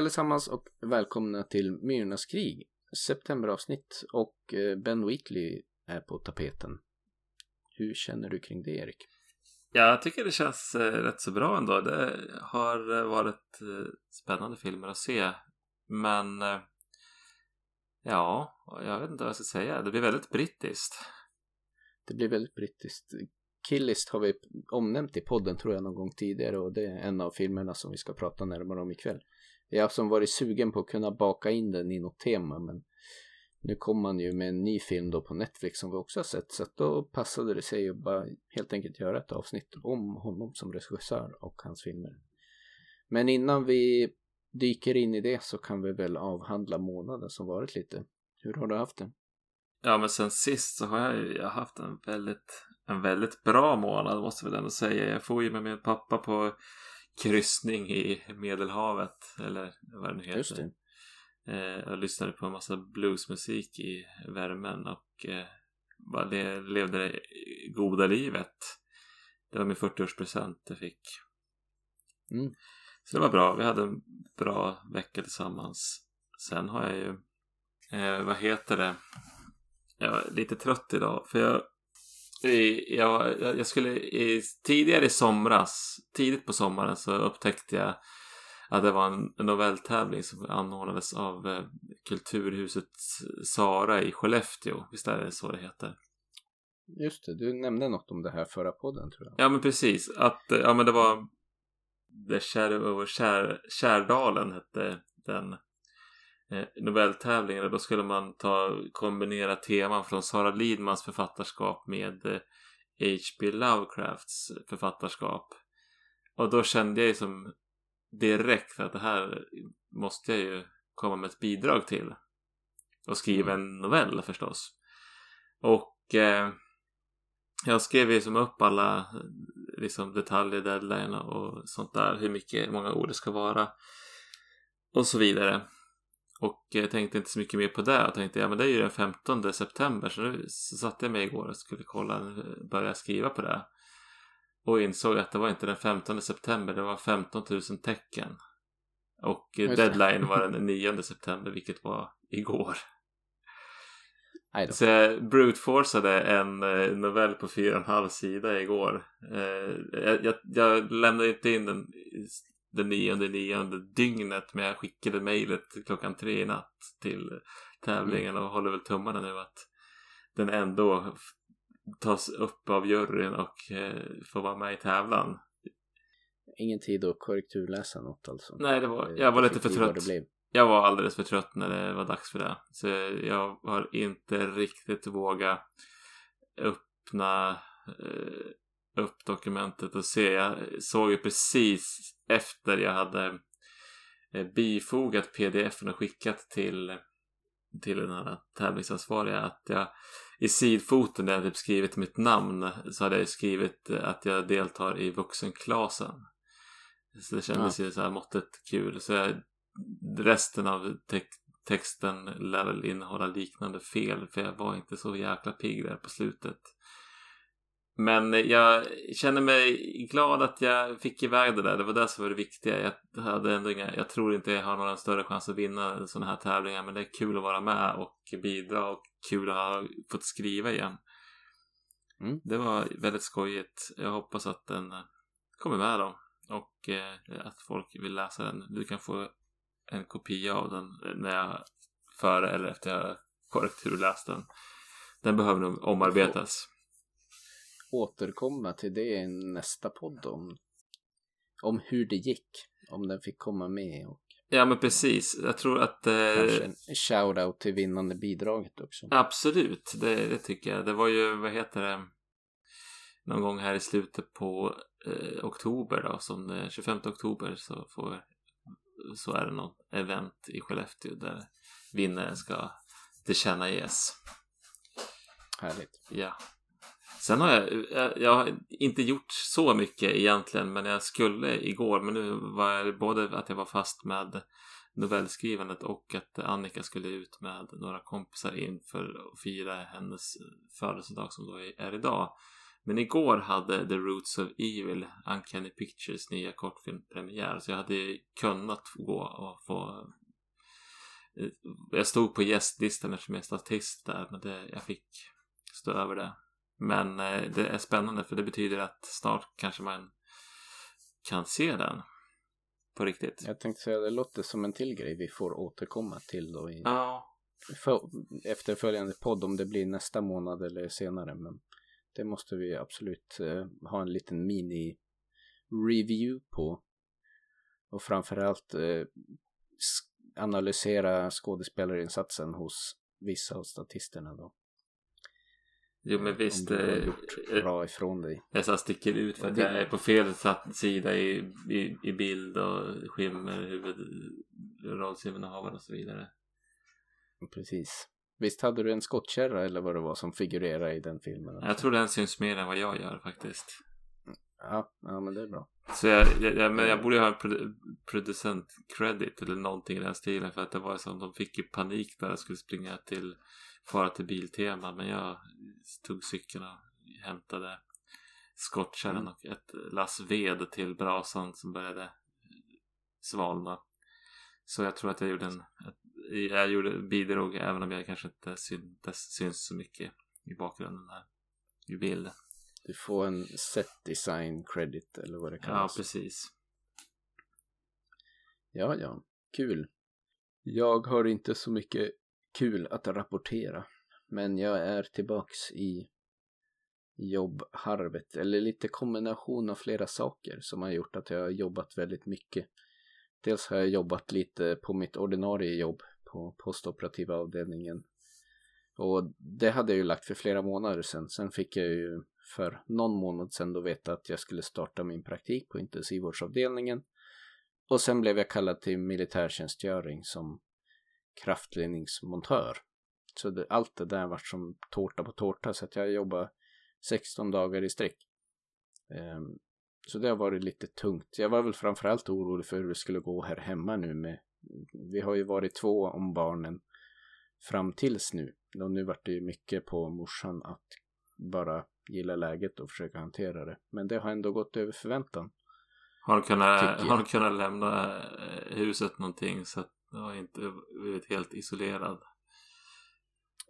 Allesammans och välkomna till Myrornas krig, septemberavsnitt och eh, Ben Wheatley är på tapeten. Hur känner du kring det Erik? Jag tycker det känns eh, rätt så bra ändå. Det har eh, varit spännande filmer att se. Men ja, jag vet inte vad jag ska säga. Det blir väldigt brittiskt. Det blir väldigt brittiskt. Killist har vi omnämnt i podden tror jag någon gång tidigare och det är en av filmerna som vi ska prata närmare om ikväll. Jag har som varit sugen på att kunna baka in den i något tema men nu kom man ju med en ny film då på Netflix som vi också har sett så att då passade det sig att bara helt enkelt göra ett avsnitt om honom som regissör och hans filmer. Men innan vi dyker in i det så kan vi väl avhandla månaden som varit lite. Hur har du haft det? Ja, men sen sist så har jag ju jag har haft en väldigt, en väldigt bra månad måste vi väl ändå säga. Jag får ju med min pappa på kryssning i Medelhavet eller vad det nu heter. Just det. Eh, jag lyssnade på en massa bluesmusik i värmen och eh, bara le, levde det goda livet. Det var min 40-årspresent jag fick. Mm. Så det var bra. Vi hade en bra vecka tillsammans. Sen har jag ju, eh, vad heter det? Jag var lite trött idag för jag jag, jag skulle i, tidigare i somras, tidigt på sommaren så upptäckte jag att det var en novelltävling som anordnades av eh, Kulturhuset Sara i Skellefteå. Visst är det så det heter? Just det, du nämnde något om det här förra podden tror jag. Ja men precis. Att, eh, ja men det var The Shadow over Kär, Kärdalen hette den eh, novelltävlingen. Och då skulle man ta kombinera teman från Sara Lidmans författarskap med eh, H.P. Lovecrafts författarskap. Och då kände jag ju som direkt att det här måste jag ju komma med ett bidrag till. Och skriva en novell förstås. Och eh, jag skrev ju som upp alla eh, liksom detaljer, deadline och sånt där. Hur mycket, många ord det ska vara. Och så vidare. Och jag tänkte inte så mycket mer på det. Jag tänkte, ja men det är ju den 15 september. Så nu så satte jag mig igår och skulle kolla, börja skriva på det. Och insåg att det var inte den 15 september, det var 15 000 tecken. Och deadline var den 9 september, vilket var igår. Så jag brute-forceade en eh, novell på fyra och en halv sida igår. Eh, jag, jag, jag lämnade inte in den den nionde nionde dygnet men jag skickade mejlet klockan tre i natt till tävlingen och håller väl tummarna nu att den ändå tas upp av juryn och eh, får vara med i tävlan. Ingen tid att korrekturläsa något alltså. Nej, det var, Det- jag var lite för trött. Jag var alldeles för trött när det var dags för det. Så jag har inte riktigt vågat öppna eh, upp dokumentet och se. Jag såg ju precis efter jag hade eh, bifogat pdf och skickat till till den här tävlingsansvariga att jag i sidfoten där jag typ skrivit mitt namn så hade jag skrivit eh, att jag deltar i vuxenklassen. Så det kändes ju så här måttet kul. Så jag, resten av te- texten lär väl innehålla liknande fel för jag var inte så jäkla pigg där på slutet. Men jag känner mig glad att jag fick iväg det där. Det var det som var det viktiga. Jag hade ändå inga, jag tror inte jag har någon större chans att vinna sådana här tävlingar. Men det är kul att vara med och bidra och kul att ha fått skriva igen. Mm. Det var väldigt skojigt. Jag hoppas att den kommer med då. Och eh, att folk vill läsa den. Du kan få en kopia av den när jag före eller efter jag korrekturläst den. Den behöver nog omarbetas. Återkomma till det i nästa podd om, om hur det gick. Om den fick komma med och Ja men precis. Jag tror att... Eh, kanske en shout-out till vinnande bidraget också. Absolut, det, det tycker jag. Det var ju, vad heter det, någon gång här i slutet på eh, oktober då, som det, 25 oktober så får så är det något event i Skellefteå där vinnaren ska tillkännages. Härligt. Ja. Sen har jag, jag, jag har inte gjort så mycket egentligen, men jag skulle igår, men nu var det både att jag var fast med novellskrivandet och att Annika skulle ut med några kompisar inför att fira hennes födelsedag som då är idag. Men igår hade The Roots of Evil, Uncanny Pictures nya kortfilm premiär. Så jag hade kunnat gå och få... Eh, jag stod på gästlistan eftersom jag är statist där. Men det, jag fick stå över det. Men eh, det är spännande för det betyder att snart kanske man kan se den. På riktigt. Jag tänkte säga det låter som en till grej vi får återkomma till då i Ja, för, efterföljande podd om det blir nästa månad eller senare. Men det måste vi absolut eh, ha en liten mini-review på. Och framförallt eh, analysera skådespelarinsatsen hos vissa av statisterna då. Jo men visst. Du har eh, gjort eh, bra ifrån dig. Jag så sticker ut för att jag är på fel sida i, i, i bild och skimmer huvudrollsinnehavare och så vidare. Precis. Visst hade du en skottkärra eller vad det var som figurerade i den filmen? Jag tror den syns mer än vad jag gör faktiskt. Ja, ja men det är bra. Så jag, jag, jag, men jag borde ju ha en produ producent credit eller någonting i den stilen för att det var som de fick ju panik när jag skulle springa till fara till Biltema men jag tog cykeln och hämtade skottkärran Mm. och ett lass ved till brasan som började svalna. Så jag tror att jag gjorde en jag gjorde bidrog även om jag kanske inte syntes, syns så mycket i bakgrunden här i bilden. Du får en set design credit eller vad det Ja, kallas. precis. Ja, ja, kul. Jag har inte så mycket kul att rapportera. Men jag är tillbaks i jobbharvet. Eller lite kombination av flera saker som har gjort att jag har jobbat väldigt mycket. Dels har jag jobbat lite på mitt ordinarie jobb på postoperativa avdelningen. Och det hade jag ju lagt för flera månader sedan. Sen fick jag ju för någon månad sedan då veta att jag skulle starta min praktik på intensivvårdsavdelningen. Och sen blev jag kallad till militärtjänstgöring som kraftledningsmontör. Så det, allt det där vart som tårta på tårta så att jag jobbade 16 dagar i sträck. Um, så det har varit lite tungt. Jag var väl framförallt orolig för hur det skulle gå här hemma nu med vi har ju varit två om barnen fram tills nu. Och nu vart det ju mycket på morsan att bara gilla läget och försöka hantera det. Men det har ändå gått över förväntan. Har du kunnat, har du kunnat lämna eh, huset någonting så att du har inte blivit helt isolerad?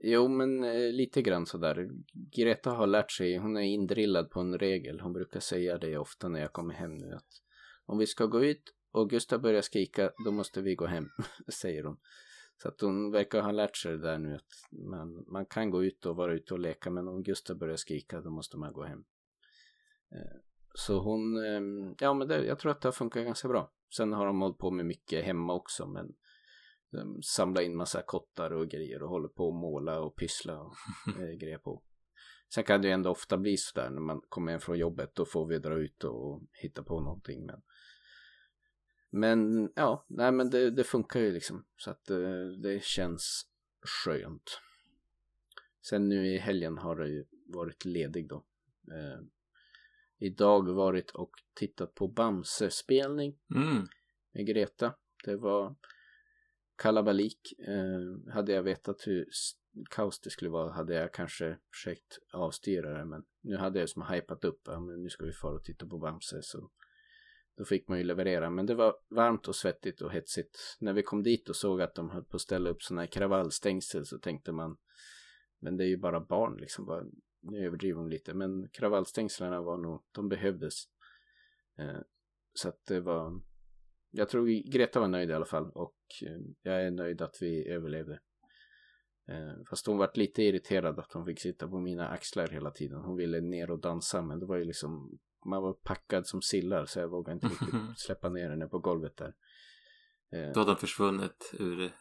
Jo, men eh, lite grann sådär. Greta har lärt sig, hon är indrillad på en regel. Hon brukar säga det ofta när jag kommer hem nu att om vi ska gå ut och Gustav börjar skrika, då måste vi gå hem, säger hon. Så att hon verkar ha lärt sig det där nu att man, man kan gå ut och vara ute och leka men om Gustav börjar skrika då måste man gå hem. Eh, Så hon, eh, ja men det, jag tror att det har funkat ganska bra. Sen har de hållit på med mycket hemma också men de samlar in massa kottar och grejer och håller på att måla och pyssla och eh, grejer på. Sen kan det ju ändå ofta bli sådär när man kommer hem från jobbet då får vi dra ut och hitta på någonting men men ja, nej men det, det funkar ju liksom så att eh, det känns skönt. Sen nu i helgen har det ju varit ledig då. Eh, idag varit och tittat på Bamse-spelning Mm. med Greta. Det var kalabalik. Eh, hade jag vetat hur kaos det skulle vara hade jag kanske försökt avstyra det. Men nu hade jag som hypat upp. Ja, men nu ska vi fara och titta på Bamse. Så då fick man ju leverera. Men det var varmt och svettigt och hetsigt. När vi kom dit och såg att de höll på att ställa upp sådana här kravallstängsel så tänkte man men det är ju bara barn liksom. Bara, nu överdriver de lite. Men kravallstängslarna var nog, de behövdes. Eh, så att det var jag tror Greta var nöjd i alla fall och eh, jag är nöjd att vi överlevde. Eh, fast hon vart lite irriterad att hon fick sitta på mina axlar hela tiden. Hon ville ner och dansa men det var ju liksom man var packad som sillar så jag vågade inte riktigt släppa ner henne på golvet där. Eh, Då hade den försvunnit ur...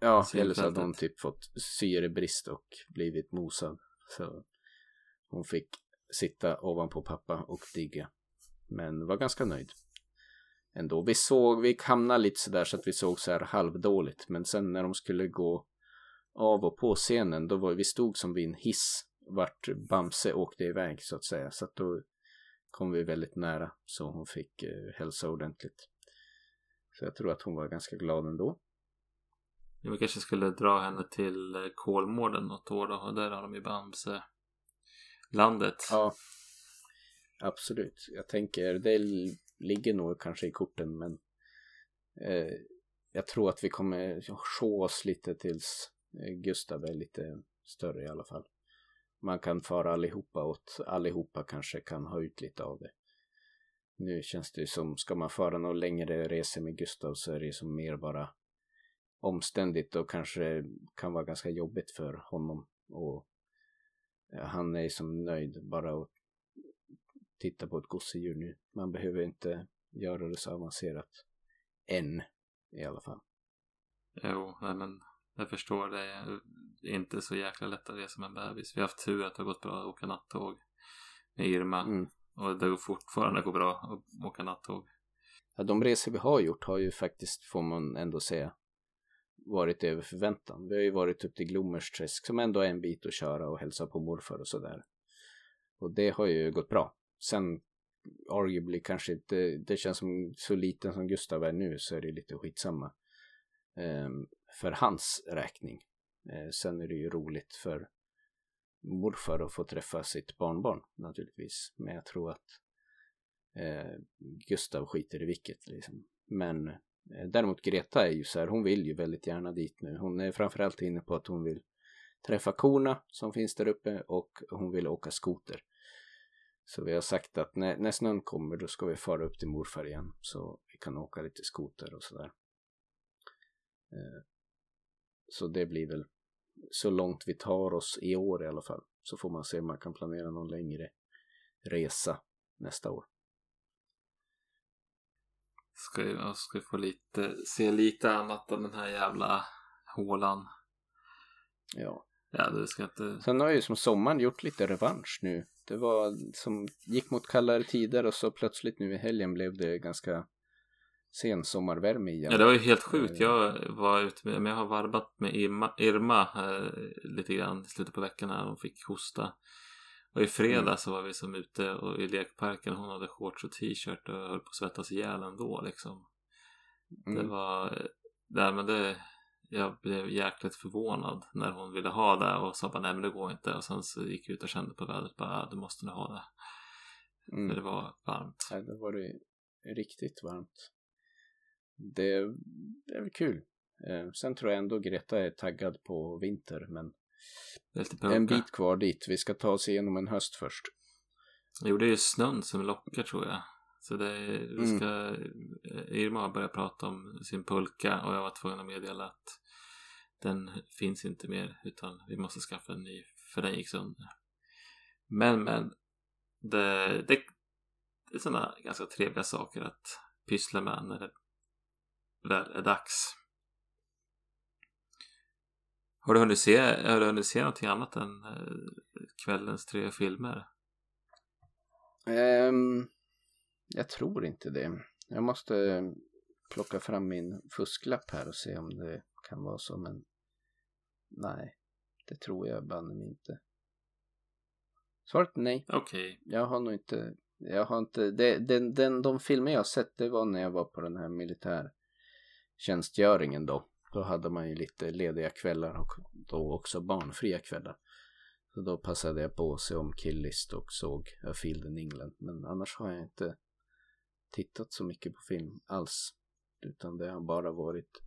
Ja, eller så hade hon typ fått syrebrist och blivit mosad. Så hon fick sitta ovanpå pappa och digga. Men var ganska nöjd. Ändå. Vi såg, vi hamnade lite sådär så att vi såg så här halvdåligt. Men sen när de skulle gå av och på scenen, då var vi stod som vid en hiss vart Bamse åkte iväg så att säga. Så att då kom vi väldigt nära så hon fick eh, hälsa ordentligt. Så jag tror att hon var ganska glad ändå. Vi kanske skulle dra henne till eh, Kolmården något år då. Där har de ju Bamse landet. Ja, absolut. Jag tänker det ligger nog kanske i korten men eh, jag tror att vi kommer sjå oss lite tills eh, Gustav är lite större i alla fall. Man kan fara allihopa åt allihopa kanske kan ha ut lite av det. Nu känns det ju som, ska man föra någon längre resor med Gustav så är det ju som mer bara omständigt och kanske kan vara ganska jobbigt för honom. Och han är som nöjd bara att titta på ett gosedjur nu. Man behöver inte göra det så avancerat. Än i alla fall. Jo, nej men jag förstår det. Är inte så jäkla lätt att resa med en bebis. Vi har haft tur att det har gått bra att åka nattåg med Irma. Mm. Och det går fortfarande går bra att åka nattåg. Ja, de resor vi har gjort har ju faktiskt, får man ändå säga, varit över förväntan. Vi har ju varit upp till Glommersträsk som ändå är en bit att köra och hälsa på morfar och sådär. Och det har ju gått bra. Sen arguably kanske inte, det känns som så liten som Gustav är nu så är det lite skitsamma. Um, för hans räkning. Eh, sen är det ju roligt för morfar att få träffa sitt barnbarn naturligtvis. Men jag tror att eh, Gustav skiter i vilket liksom. Men eh, däremot Greta är ju så här, hon vill ju väldigt gärna dit nu. Hon är framförallt inne på att hon vill träffa korna som finns där uppe och hon vill åka skoter. Så vi har sagt att när, när snön kommer då ska vi fara upp till morfar igen så vi kan åka lite skoter och sådär. Eh, så det blir väl så långt vi tar oss i år i alla fall. Så får man se om man kan planera någon längre resa nästa år. Ska jag ska få lite, se lite annat av den här jävla hålan. Ja. Ja, det ska inte... Sen har ju som sommaren gjort lite revansch nu. Det var som gick mot kallare tider och så plötsligt nu i helgen blev det ganska sen sommarvärme igen. Ja, det var ju helt sjukt. Jag var ute med, men jag har varvat med Irma, Irma eh, lite grann i slutet på veckan när hon fick hosta. Och i fredag mm. så var vi som ute och i lekparken. Hon hade shorts och t-shirt och höll på att svettas ihjäl ändå liksom. Mm. Det var, nej men det, jag blev jäkligt förvånad när hon ville ha det och sa bara nej men det går inte och sen så gick jag ut och kände på vädret bara du måste nog ha det. Mm. För det var varmt. Ja, det var det riktigt varmt. Det, det är väl kul. Eh, sen tror jag ändå Greta är taggad på vinter men en bit kvar dit. Vi ska ta oss igenom en höst först. Jo, det är ju snön som lockar tror jag. Så det, vi mm. ska, mm. Irma börjat prata om sin pulka och jag var tvungen att meddela att den finns inte mer utan vi måste skaffa en ny för den gick sönder. Men men det, det, det är sådana ganska trevliga saker att pyssla med när det väl är dags. Har du hunnit se, har du hunnit se någonting annat än eh, kvällens tre filmer? Um, jag tror inte det. Jag måste plocka fram min fusklapp här och se om det kan vara så men Nej, det tror jag banne inte. Svaret nej. Okej. Okay. Jag har nog inte, jag har inte, det, den, den, de filmer jag har sett det var när jag var på den här militärtjänstgöringen då. Då hade man ju lite lediga kvällar och då också barnfria kvällar. Så då passade jag på att se om Killist och såg A Field in England. Men annars har jag inte tittat så mycket på film alls. Utan det har bara varit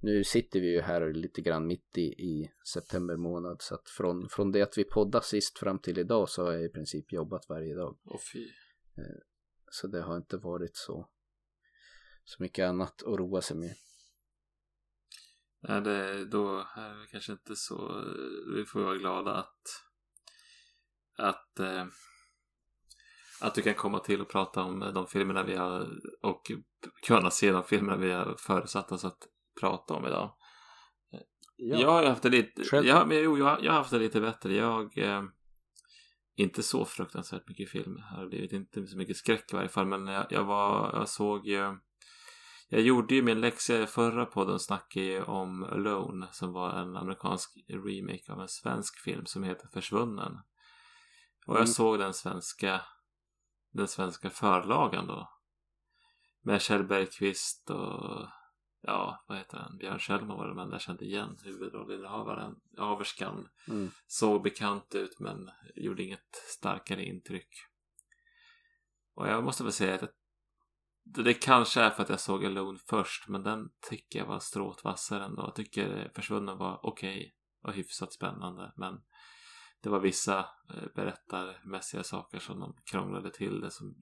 nu sitter vi ju här lite grann mitt i, i september månad så att från, från det att vi poddade sist fram till idag så har jag i princip jobbat varje dag. Åh fy. Eh, så det har inte varit så, så mycket annat att roa sig med. Nej, det, då är det kanske inte så. Vi får vara glada att att eh, att du kan komma till och prata om de filmerna vi har och kunna se de filmerna vi har förutsatt oss att prata om idag. Ja. Jag har haft det lite, Själv... jag, men, jo, jag, jag har haft det lite bättre. Jag, eh, inte så fruktansvärt mycket film har det blivit, inte så mycket skräck i varje fall, men jag, jag var, jag såg ju gjorde ju min läxa i förra podden snackade ju om Alone som var en amerikansk remake av en svensk film som heter Försvunnen. Och jag mm. såg den svenska den svenska förlagan då. Med Kjell Bergqvist och ja, vad heter han, Björn Kjellman var det men jag kände igen huvudrollinnehavaren, averskan. Mm. Såg bekant ut men gjorde inget starkare intryck. Och jag måste väl säga att det kanske är för att jag såg Alone först men den tycker jag var stråt vassare ändå. Jag tycker Försvunnen var okej okay och hyfsat spännande men det var vissa eh, berättarmässiga saker som de krånglade till det som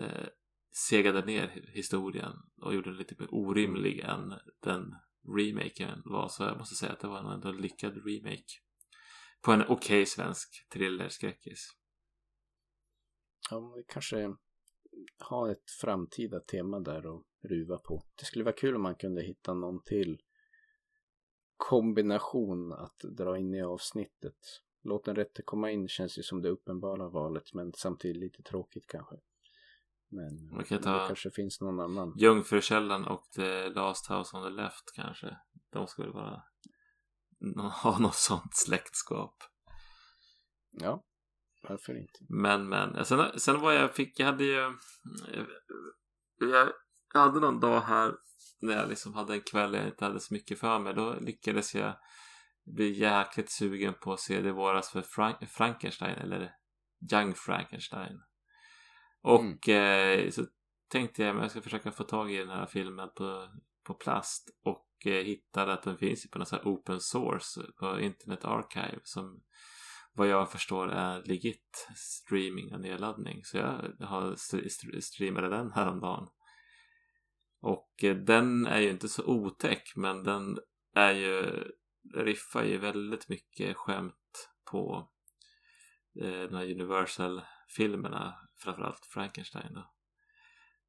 eh, segade ner historien och gjorde den lite mer orimlig än den remaken var. Så jag måste säga att det var en lyckad remake. På en okej okay svensk thriller-skräckis. Ja, vi kanske har ett framtida tema där att ruva på. Det skulle vara kul om man kunde hitta någon till kombination att dra in i avsnittet. Låt den rätte komma in känns ju som det uppenbara valet men samtidigt lite tråkigt kanske. Men Man kan ta det kanske finns någon annan. Jungfrukällan och The Last House on the Left kanske. De skulle vara ha något sånt släktskap. Ja, varför inte? Men men, sen, sen var jag fick, jag hade ju jag, jag hade någon dag här när jag liksom hade en kväll jag inte hade så mycket för mig. Då lyckades jag bli jäkligt sugen på att se det våras för Frank Frankenstein eller Young Frankenstein. Och mm. eh, så tänkte jag att jag ska försöka få tag i den här filmen på, på plast och eh, hittade att den finns på någon sån här open source på Internet Archive som vad jag förstår är legit streaming och nedladdning. Så jag har st streamade den häromdagen. Och eh, den är ju inte så otäck men den är ju riffar ju väldigt mycket skämt på eh, de här Universal-filmerna framförallt Frankenstein då.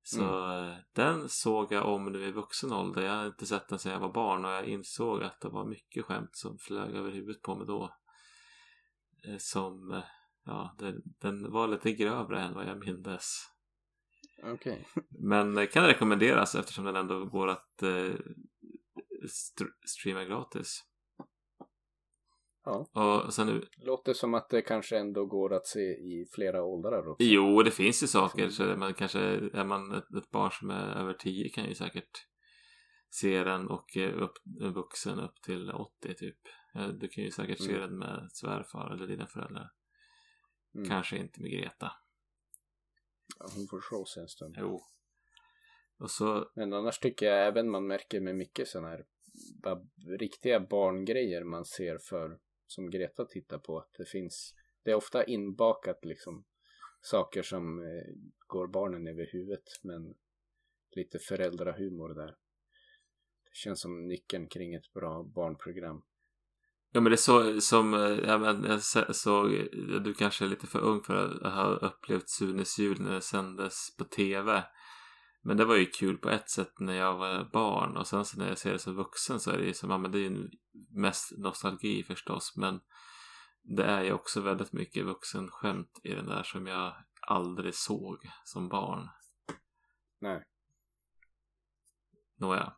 Så mm. Eh, den såg jag om nu i vuxen ålder. Jag har inte sett den sedan jag var barn och jag insåg att det var mycket skämt som flög över huvudet på mig då. Eh, som, eh, ja, den, den var lite grövre än vad jag mindes. Okay. Men kan rekommenderas eftersom den ändå går att eh, st streama gratis. Ja. Och sen nu... Låter som att det kanske ändå går att se i flera åldrar också. Jo, det finns ju saker. Så man kanske, är man ett, ett barn som är över 10 kan ju säkert se den och upp, en vuxen upp till 80 typ. Du kan ju säkert mm. se den med svärfar eller dina föräldrar. Mm. Kanske inte med Greta. Ja, hon får show sig en stund. Jo. Och så... Men annars tycker jag även man märker med mycket sådana här riktiga barngrejer man ser för som Greta tittar på. Att det finns, det är ofta inbakat liksom saker som eh, går barnen över huvudet men lite föräldrahumor där. Det känns som nyckeln kring ett bra barnprogram. Ja men det är så som, eh, ja, men jag såg, du kanske är lite för ung för att ha upplevt Sunes jul när det sändes på tv. Men det var ju kul på ett sätt när jag var barn och sen så när jag ser det som vuxen så är det ju som, ja men det är ju mest nostalgi förstås men det är ju också väldigt mycket vuxenskämt i den där som jag aldrig såg som barn. Nej. Nåja.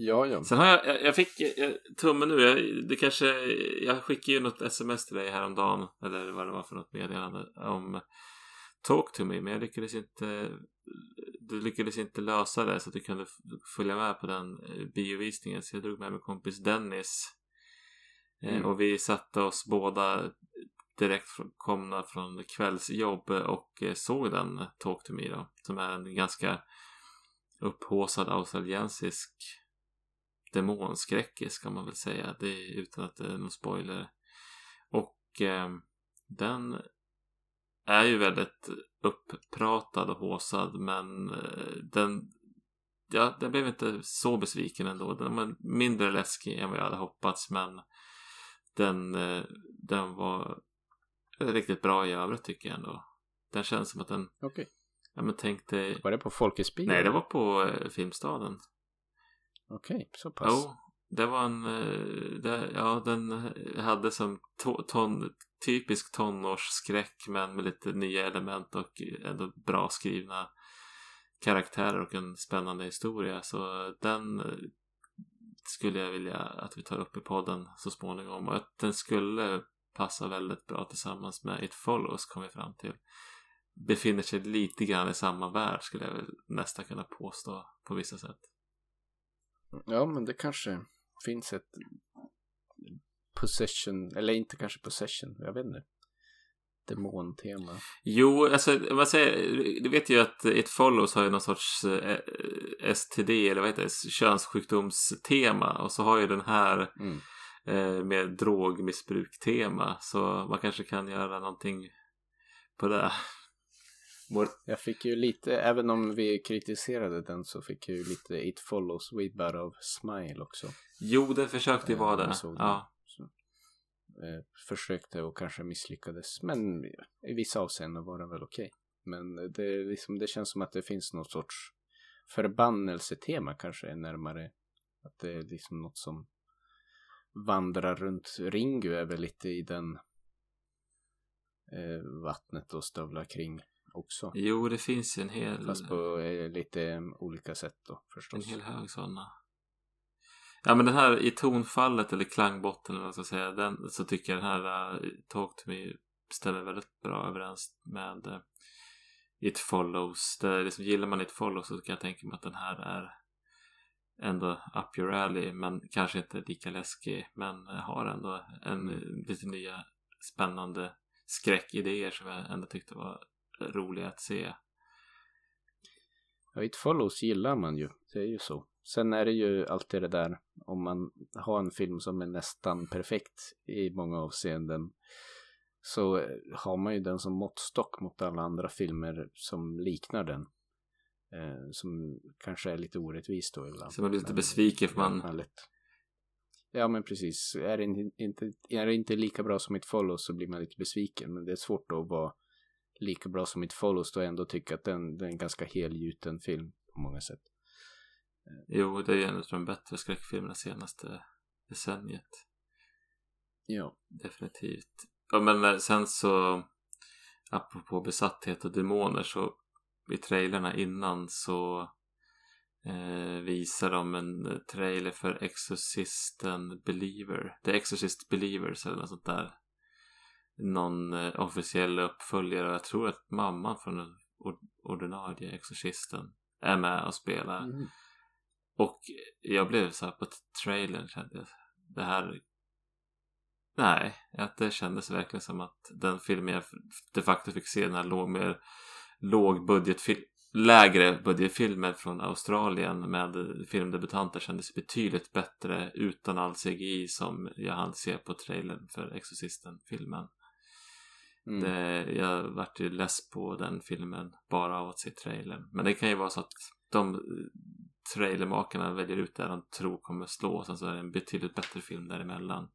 Ja, ja. Sen har jag, jag, fick jag, tummen nu, jag, det kanske, jag skickade ju något sms till dig häromdagen, eller vad det var för något meddelande om Talk to me, men jag lyckades inte du lyckades inte lösa det så att du kunde följa med på den eh, biovisningen så jag drog med min kompis Dennis eh, mm. och vi satte oss båda direkt komna från kvällsjobb och eh, såg den Talk to me då som är en ganska upphåsad australiensisk demonskräckis kan man väl säga det är, utan att det är någon spoiler och eh, den är ju väldigt upppratad och håsad men eh, den ja, den blev inte så besviken ändå. Den var mindre läskig än vad jag hade hoppats men den, eh, den var riktigt bra i övrigt tycker jag ändå. Den känns som att den... Okej. Okay. Ja men tänk dig... Var det på Folkets bio? Nej, det var på eh, Filmstaden. Okej, okay, så pass. Jo, det var en... Eh, det, ja, den hade som to, ton, typisk tonårsskräck men med lite nya element och ändå bra skrivna karaktärer och en spännande historia. Så den eh, skulle jag vilja att vi tar upp i podden så småningom och att den skulle passa väldigt bra tillsammans med It Follows kom vi fram till. Befinner sig lite grann i samma värld skulle jag väl nästan kunna påstå på vissa sätt. Ja, men det kanske finns ett possession, eller inte kanske possession, jag vet inte. Demontema. Jo, alltså vad säger, du vet ju att It Follows har ju någon sorts eh, STD eller vad heter det, könssjukdomstema och så har ju den här Mm. eh, med drogmissbruktema så man kanske kan göra någonting på det. Vår- Jag fick ju lite, även om vi kritiserade den så fick jag ju lite It Follows vibbar av Smile också. Jo, den försökte ju Eh, vara det. Ja. Så, eh, försökte och kanske misslyckades. Men i vissa avseenden var den väl okej. Men det, liksom, det känns som att det finns något sorts förbannelsetema kanske är närmare. Att det är liksom något som vandrar runt. Ringu är väl lite i den eh, vattnet och stövlar kring också. Jo, det finns en hel, Fast på eh, lite olika sätt då en förstås. hel hög sådana. Ja, men den här i tonfallet eller klangbotten eller vad man ska säga, den så tycker jag den här uh, Talk to me stämmer väldigt bra överens med uh, It follows. Det, liksom, gillar man It follows så kan jag tänka mig att den här är ändå up your alley men kanske inte lika läskig men har ändå en Mm. lite nya spännande skräckidéer som jag ändå tyckte var roliga att se. Ja, It Follows gillar man ju. Det är ju så. Sen är det ju alltid det där om man har en film som är nästan perfekt i många avseenden så har man ju den som måttstock mot alla andra filmer som liknar den. Eh, som kanske är lite orättvist då ibland. Så man blir lite besviken för man fallet- Ja men precis. Är det inte, är det inte lika bra som It Follows så blir man lite besviken. Men det är svårt att vara lika bra som It Follows och ändå tycka att den, den är en ganska helgjuten film på många sätt. Jo, det är en av de bättre skräckfilmerna senaste decenniet. Ja. Definitivt. Ja, men eh, sen så apropå besatthet och demoner så i trailerna innan så eh, visar de en trailer för Exorcisten Believer. The Exorcist Believers eller något sånt där. Någon eh, officiell uppföljare. Jag tror att mamman från den ord- ordinarie Exorcisten är med och spelar. Mm. Och jag blev så här på trailern kände jag det här Nej, att det kändes verkligen som att den filmen jag de facto fick se den här låg, mer lågbudgetfilm lägre budgetfilmer från Australien med filmdebutanter kändes betydligt bättre utan all CGI som jag hann se på trailern för Exorcisten-filmen. Mm. Det, jag vart ju less på den filmen bara av att se trailern. Men det kan ju vara så att de eh, trailermakarna väljer ut det de tror kommer slå och sen så är det en betydligt bättre film däremellan.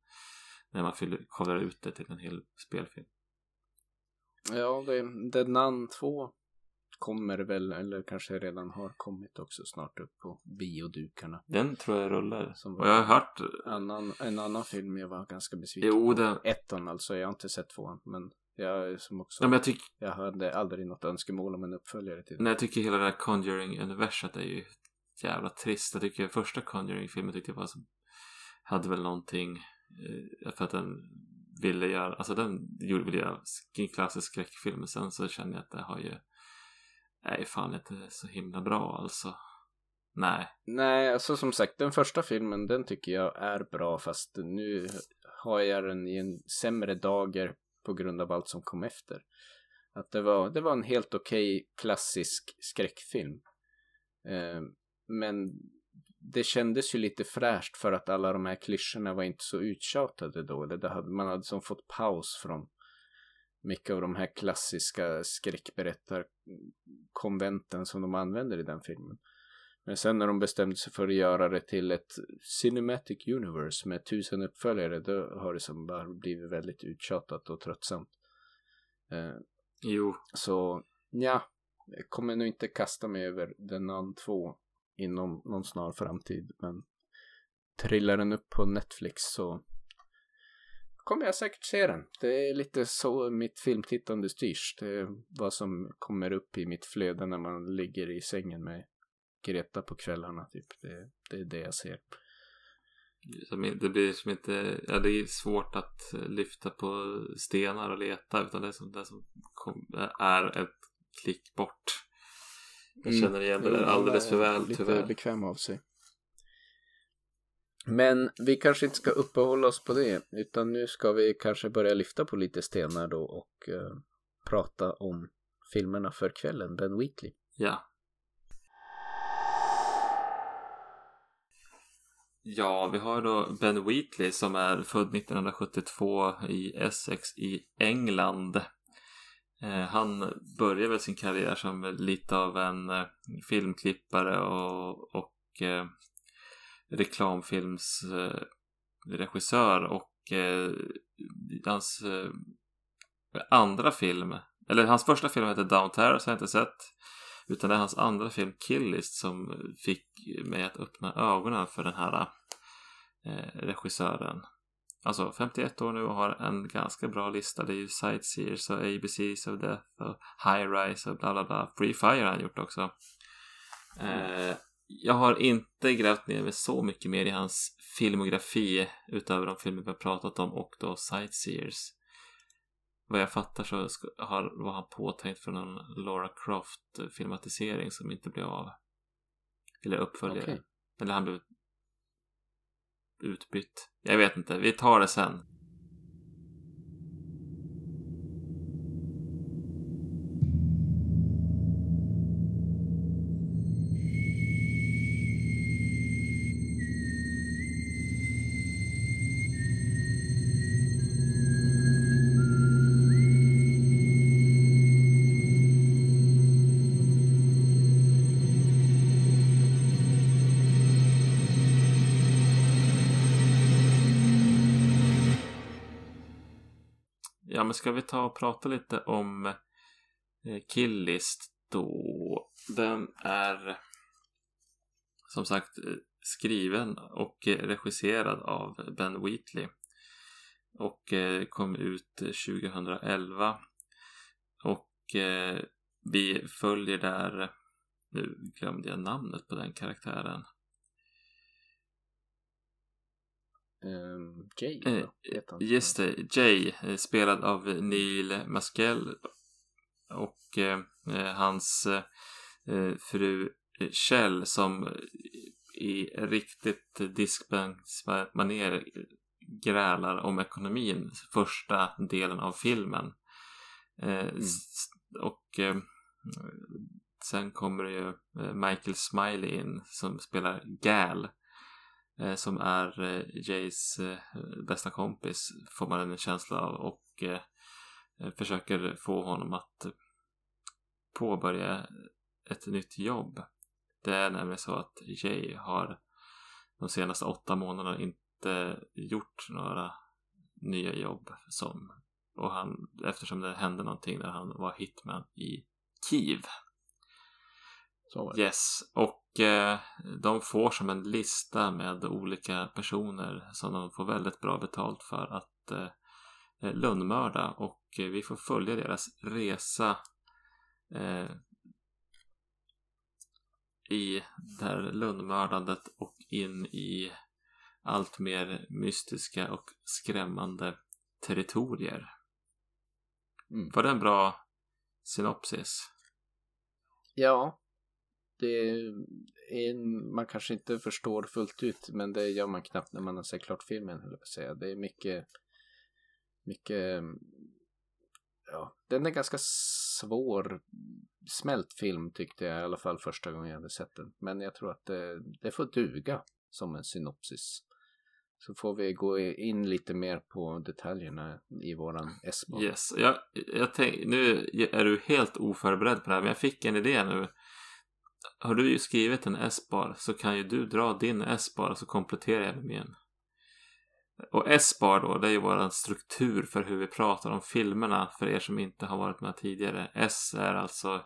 När man fyller, kollar ut det till en hel spelfilm. Ja, det, Nun 2 kommer väl, eller kanske redan har kommit också snart upp på biodukarna. Den tror jag rullar. Som Och jag har hört... Annan, en annan film jag var ganska besviken Jo, på. den... Ettan alltså, jag har inte sett tvåan, men jag som också, Ja, men jag, tyck, jag hade aldrig något önskemål om en uppföljare till den. nej, jag tycker hela det här Conjuring-universet är ju jävla trist. Jag tycker första Conjuring-filmen tyckte jag var som... Hade väl någonting... Eh, för att den ville göra... Alltså den gjorde ville göra en klassisk skräckfilm. Men sen så känner jag att det har ju... Nej, fan inte så himla bra alltså. Nej. Nej, alltså som sagt, den första filmen, den tycker jag är bra, fast nu har jag den i en sämre dager på grund av allt som kom efter. Att det var, det var en helt okej klassisk skräckfilm. Eh, men det kändes ju lite fräscht för att alla de här klyschorna var inte så uttjatade då. Det hade, man hade som fått paus från mycket av de här klassiska skräckberättarkonventen som de använder i den filmen. Men sen när de bestämde sig för att göra det till ett Cinematic Universe med tusen uppföljare då har det som bara blivit väldigt uttjatat och tröttsamt. Eh, Jo. så ja, jag kommer nog inte kasta mig över den an 2 inom någon snar framtid. Men trillar den upp på Netflix så kommer jag säkert se den. Det är lite så mitt filmtittande styrs. Det är vad som kommer upp i mitt flöde när man ligger i sängen med Greta på kvällarna. Typ. Det, det är det jag ser. Det blir som inte, ja det är svårt att lyfta på stenar och leta utan det som, det som kom, är ett klick bort. Jag känner igen det där alldeles för väl Lite tyvärr. bekväm av sig. Men vi kanske inte ska uppehålla oss på det utan nu ska vi kanske börja lyfta på lite stenar då och uh, prata om filmerna för kvällen, Ben Wheatley. Ja. Ja, vi har då Ben Wheatley som är född 1972 i Essex i England. Eh, han började väl sin karriär som lite av en eh, filmklippare och, och eh, reklamfilmsregissör och eh, hans eh, andra film, eller hans första film heter Down Terror har jag inte sett. Utan det är hans andra film Killist som fick mig att öppna ögonen för den här eh, regissören. Alltså 51 år nu och har en ganska bra lista. Det är ju Sightseers och ABCs of Death och High Rise och bla bla bla. Free Fire har han gjort också. Eh, jag har inte grävt ner mig så mycket mer i hans filmografi utöver de filmer vi har pratat om och då Sightseers. Vad jag fattar så har, var han påtänkt för någon Laura Croft filmatisering som inte blev av. Eller uppföljare. Okay. Eller han blev utbytt. Jag vet inte, vi tar det sen. men ska vi ta och prata lite om eh, Killist då? Den är som sagt eh, skriven och eh, regisserad av Ben Wheatley och kom ut 2011 och vi följer där nu glömde jag namnet på den karaktären Um, Jay? Eh, just det, Jay, spelad av Neil Maskell och eh, eh hans eh, fru Kjell som i riktigt diskbänksmanér grälar om ekonomin första delen av filmen. Eh, mm. Och sen kommer det ju Michael Smiley in som spelar Gal Eh, som är eh, Jays eh, bästa kompis får man en känsla av och eh, eh, försöker få honom att påbörja ett nytt jobb. Det är nämligen så att Jay har de senaste åtta månaderna inte gjort några nya jobb som och han eftersom det hände någonting när han var hitman i Kiev. Yes, och eh, de får som en lista med olika personer som de får väldigt bra betalt för att eh, eh lönnmörda och eh, vi får följa deras resa eh, i det här lönnmördandet och in i allt mer mystiska och skrämmande territorier. Mm. Var det en bra synopsis? Ja, det är, man kanske inte förstår fullt ut men det gör man knappt när man har sett klart filmen jag säga. Det är mycket, mycket, ja, den är ganska svår smält film tyckte jag i alla fall första gången jag hade sett den. Men jag tror att det, det får duga som en synopsis. Så får vi gå in lite mer på detaljerna i våran S-bar. Yes, jag, jag tänk, nu är du helt oförberedd på det här men jag fick en idé nu har du ju skrivit en S-bar så kan ju du dra din S-bar så kompletterar jag med min. Och S-bar då, det är ju vår struktur för hur vi pratar om filmerna för er som inte har varit med tidigare. S är alltså,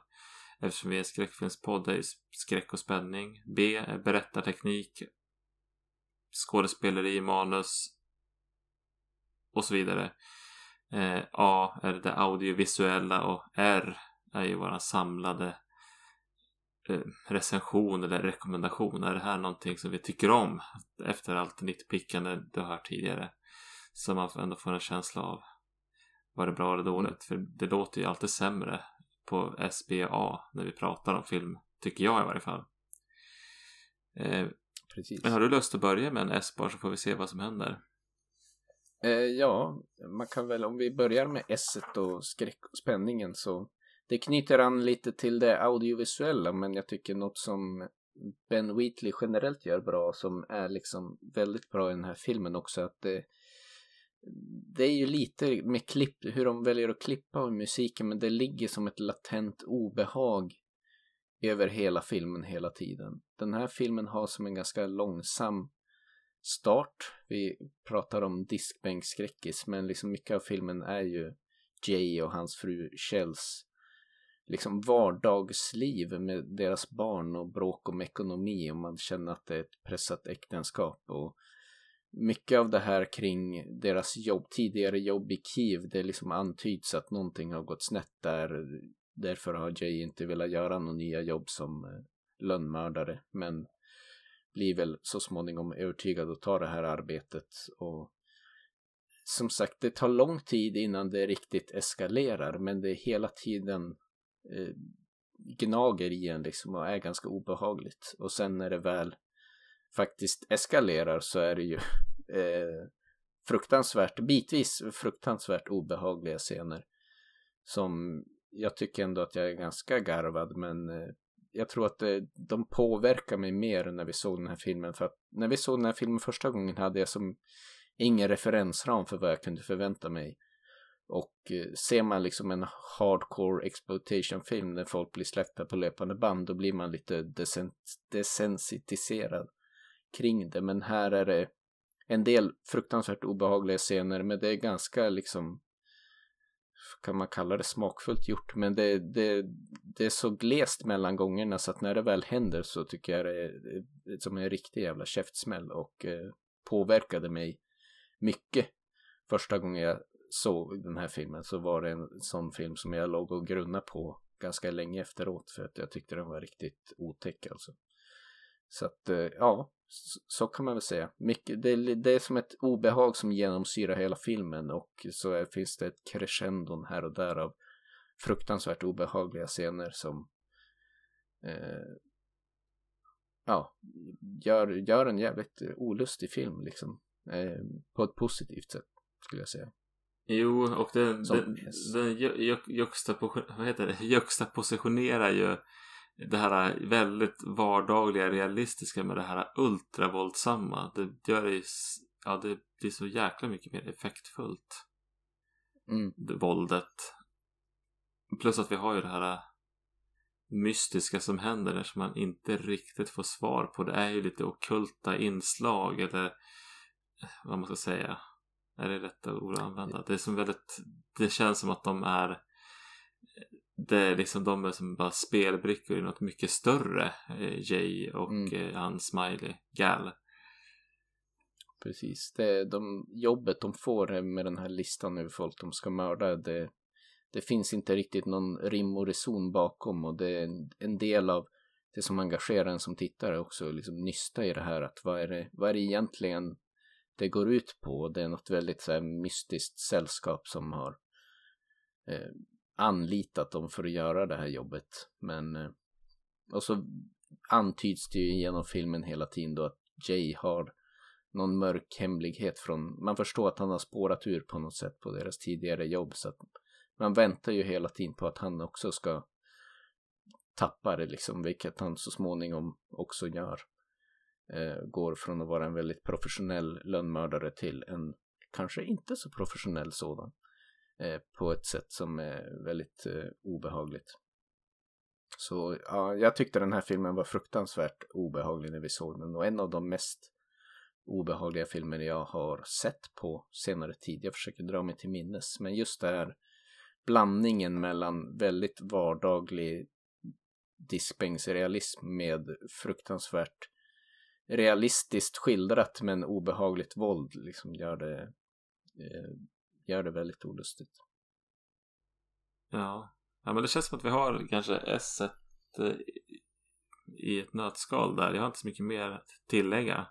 eftersom vi är en skräckfilmspodd, det är skräck och spänning. B är berättarteknik, skådespeleri, manus och så vidare. Eh, A är det audiovisuella och R är ju våran samlade recension eller rekommendation. Är det här någonting som vi tycker om efter allt nitpickande du har hört tidigare? Så man ändå får en känsla av var det bra eller dåligt? För det låter ju alltid sämre på SBA när vi pratar om film, tycker jag i varje fall. Eh. Men har du lust att börja med en S bara så får vi se vad som händer? Eh, ja, man kan väl om vi börjar med S och skräck och spänningen så det knyter an lite till det audiovisuella men jag tycker något som Ben Wheatley generellt gör bra som är liksom väldigt bra i den här filmen också att det det är ju lite med klipp, hur de väljer att klippa och musiken men det ligger som ett latent obehag över hela filmen hela tiden. Den här filmen har som en ganska långsam start. Vi pratar om diskbänkskräckis men liksom mycket av filmen är ju Jay och hans fru Shells liksom vardagsliv med deras barn och bråk om ekonomi och man känner att det är ett pressat äktenskap och mycket av det här kring deras jobb, tidigare jobb i Kiev, det liksom antyds att någonting har gått snett där. Därför har Jay inte velat göra några nya jobb som eh, lönnmördare, men blir väl så småningom övertygad att ta det här arbetet och som sagt, det tar lång tid innan det riktigt eskalerar, men det är hela tiden eh, gnager i en liksom och är ganska obehagligt. Och sen när det väl faktiskt eskalerar så är det ju eh, fruktansvärt, bitvis fruktansvärt obehagliga scener. Som jag tycker ändå att jag är ganska garvad men eh, jag tror att det, de påverkar mig mer när vi såg den här filmen. För att när vi såg den här filmen första gången hade jag som ingen referensram för vad jag kunde förvänta mig. Och eh, ser man liksom en hardcore exploitation film där folk blir släppta på löpande band då blir man lite desensitiserad kring det. Men här är det en del fruktansvärt obehagliga scener men det är ganska liksom kan man kalla det smakfullt gjort men det, det, det är så glest mellan gångerna så att när det väl händer så tycker jag det är, det är som en riktig jävla käftsmäll och eh, påverkade mig mycket första gången jag såg den här filmen så var det en sån film som jag låg och grunna på ganska länge efteråt för att jag tyckte den var riktigt otäck alltså. Så att eh, ja, så kan man väl säga. Mycket, det, det, är som ett obehag som genomsyrar hela filmen och så är, finns det ett crescendon här och där av fruktansvärt obehagliga scener som eh, ja, gör, gör en jävligt olustig film liksom. Eh, på ett positivt sätt skulle jag säga. Jo, och den, den, den juxtapositionerar ju det här väldigt vardagliga realistiska med det här ultravåldsamma. Det gör det, ja, det blir så jäkla mycket mer effektfullt. Mm. Det, våldet. Plus att vi har ju det här mystiska som händer där som man inte riktigt får svar på. Det är ju lite okulta inslag eller vad man ska säga. Är det rätta ord att använda? Det är som väldigt, det känns som att de är det är liksom de är som bara spelbrickor i något mycket större. Eh, Jay och mm. eh, han Smiley, Gal. Precis, det de jobbet de får med den här listan över folk de ska mörda. Det, det finns inte riktigt någon rim och reson bakom och det är en, en del av det som engagerar en som tittare också, liksom nysta i det här att vad är det, vad är det egentligen det går ut på? Det är något väldigt så här mystiskt sällskap som har eh, anlitat dem för att göra det här jobbet. Men eh, och så antyds det ju genom filmen hela tiden då att Jay har någon mörk hemlighet från, man förstår att han har spårat ur på något sätt på deras tidigare jobb så att man väntar ju hela tiden på att han också ska tappa det liksom, vilket han så småningom också gör. Eh, går från att vara en väldigt professionell lönnmördare till en kanske inte så professionell sådan. Eh, på ett sätt som är väldigt eh, obehagligt. Så ja, jag tyckte den här filmen var fruktansvärt obehaglig när vi såg den och en av de mest obehagliga filmer jag har sett på senare tid. Jag försöker dra mig till minnes, men just det här blandningen mellan väldigt vardaglig diskbänksrealism med fruktansvärt realistiskt skildrat men obehagligt våld liksom gör det eh, gör det väldigt olustigt. Ja, ja men det känns som att vi har kanske S eh, i ett nötskal där. Jag har inte så mycket mer att tillägga.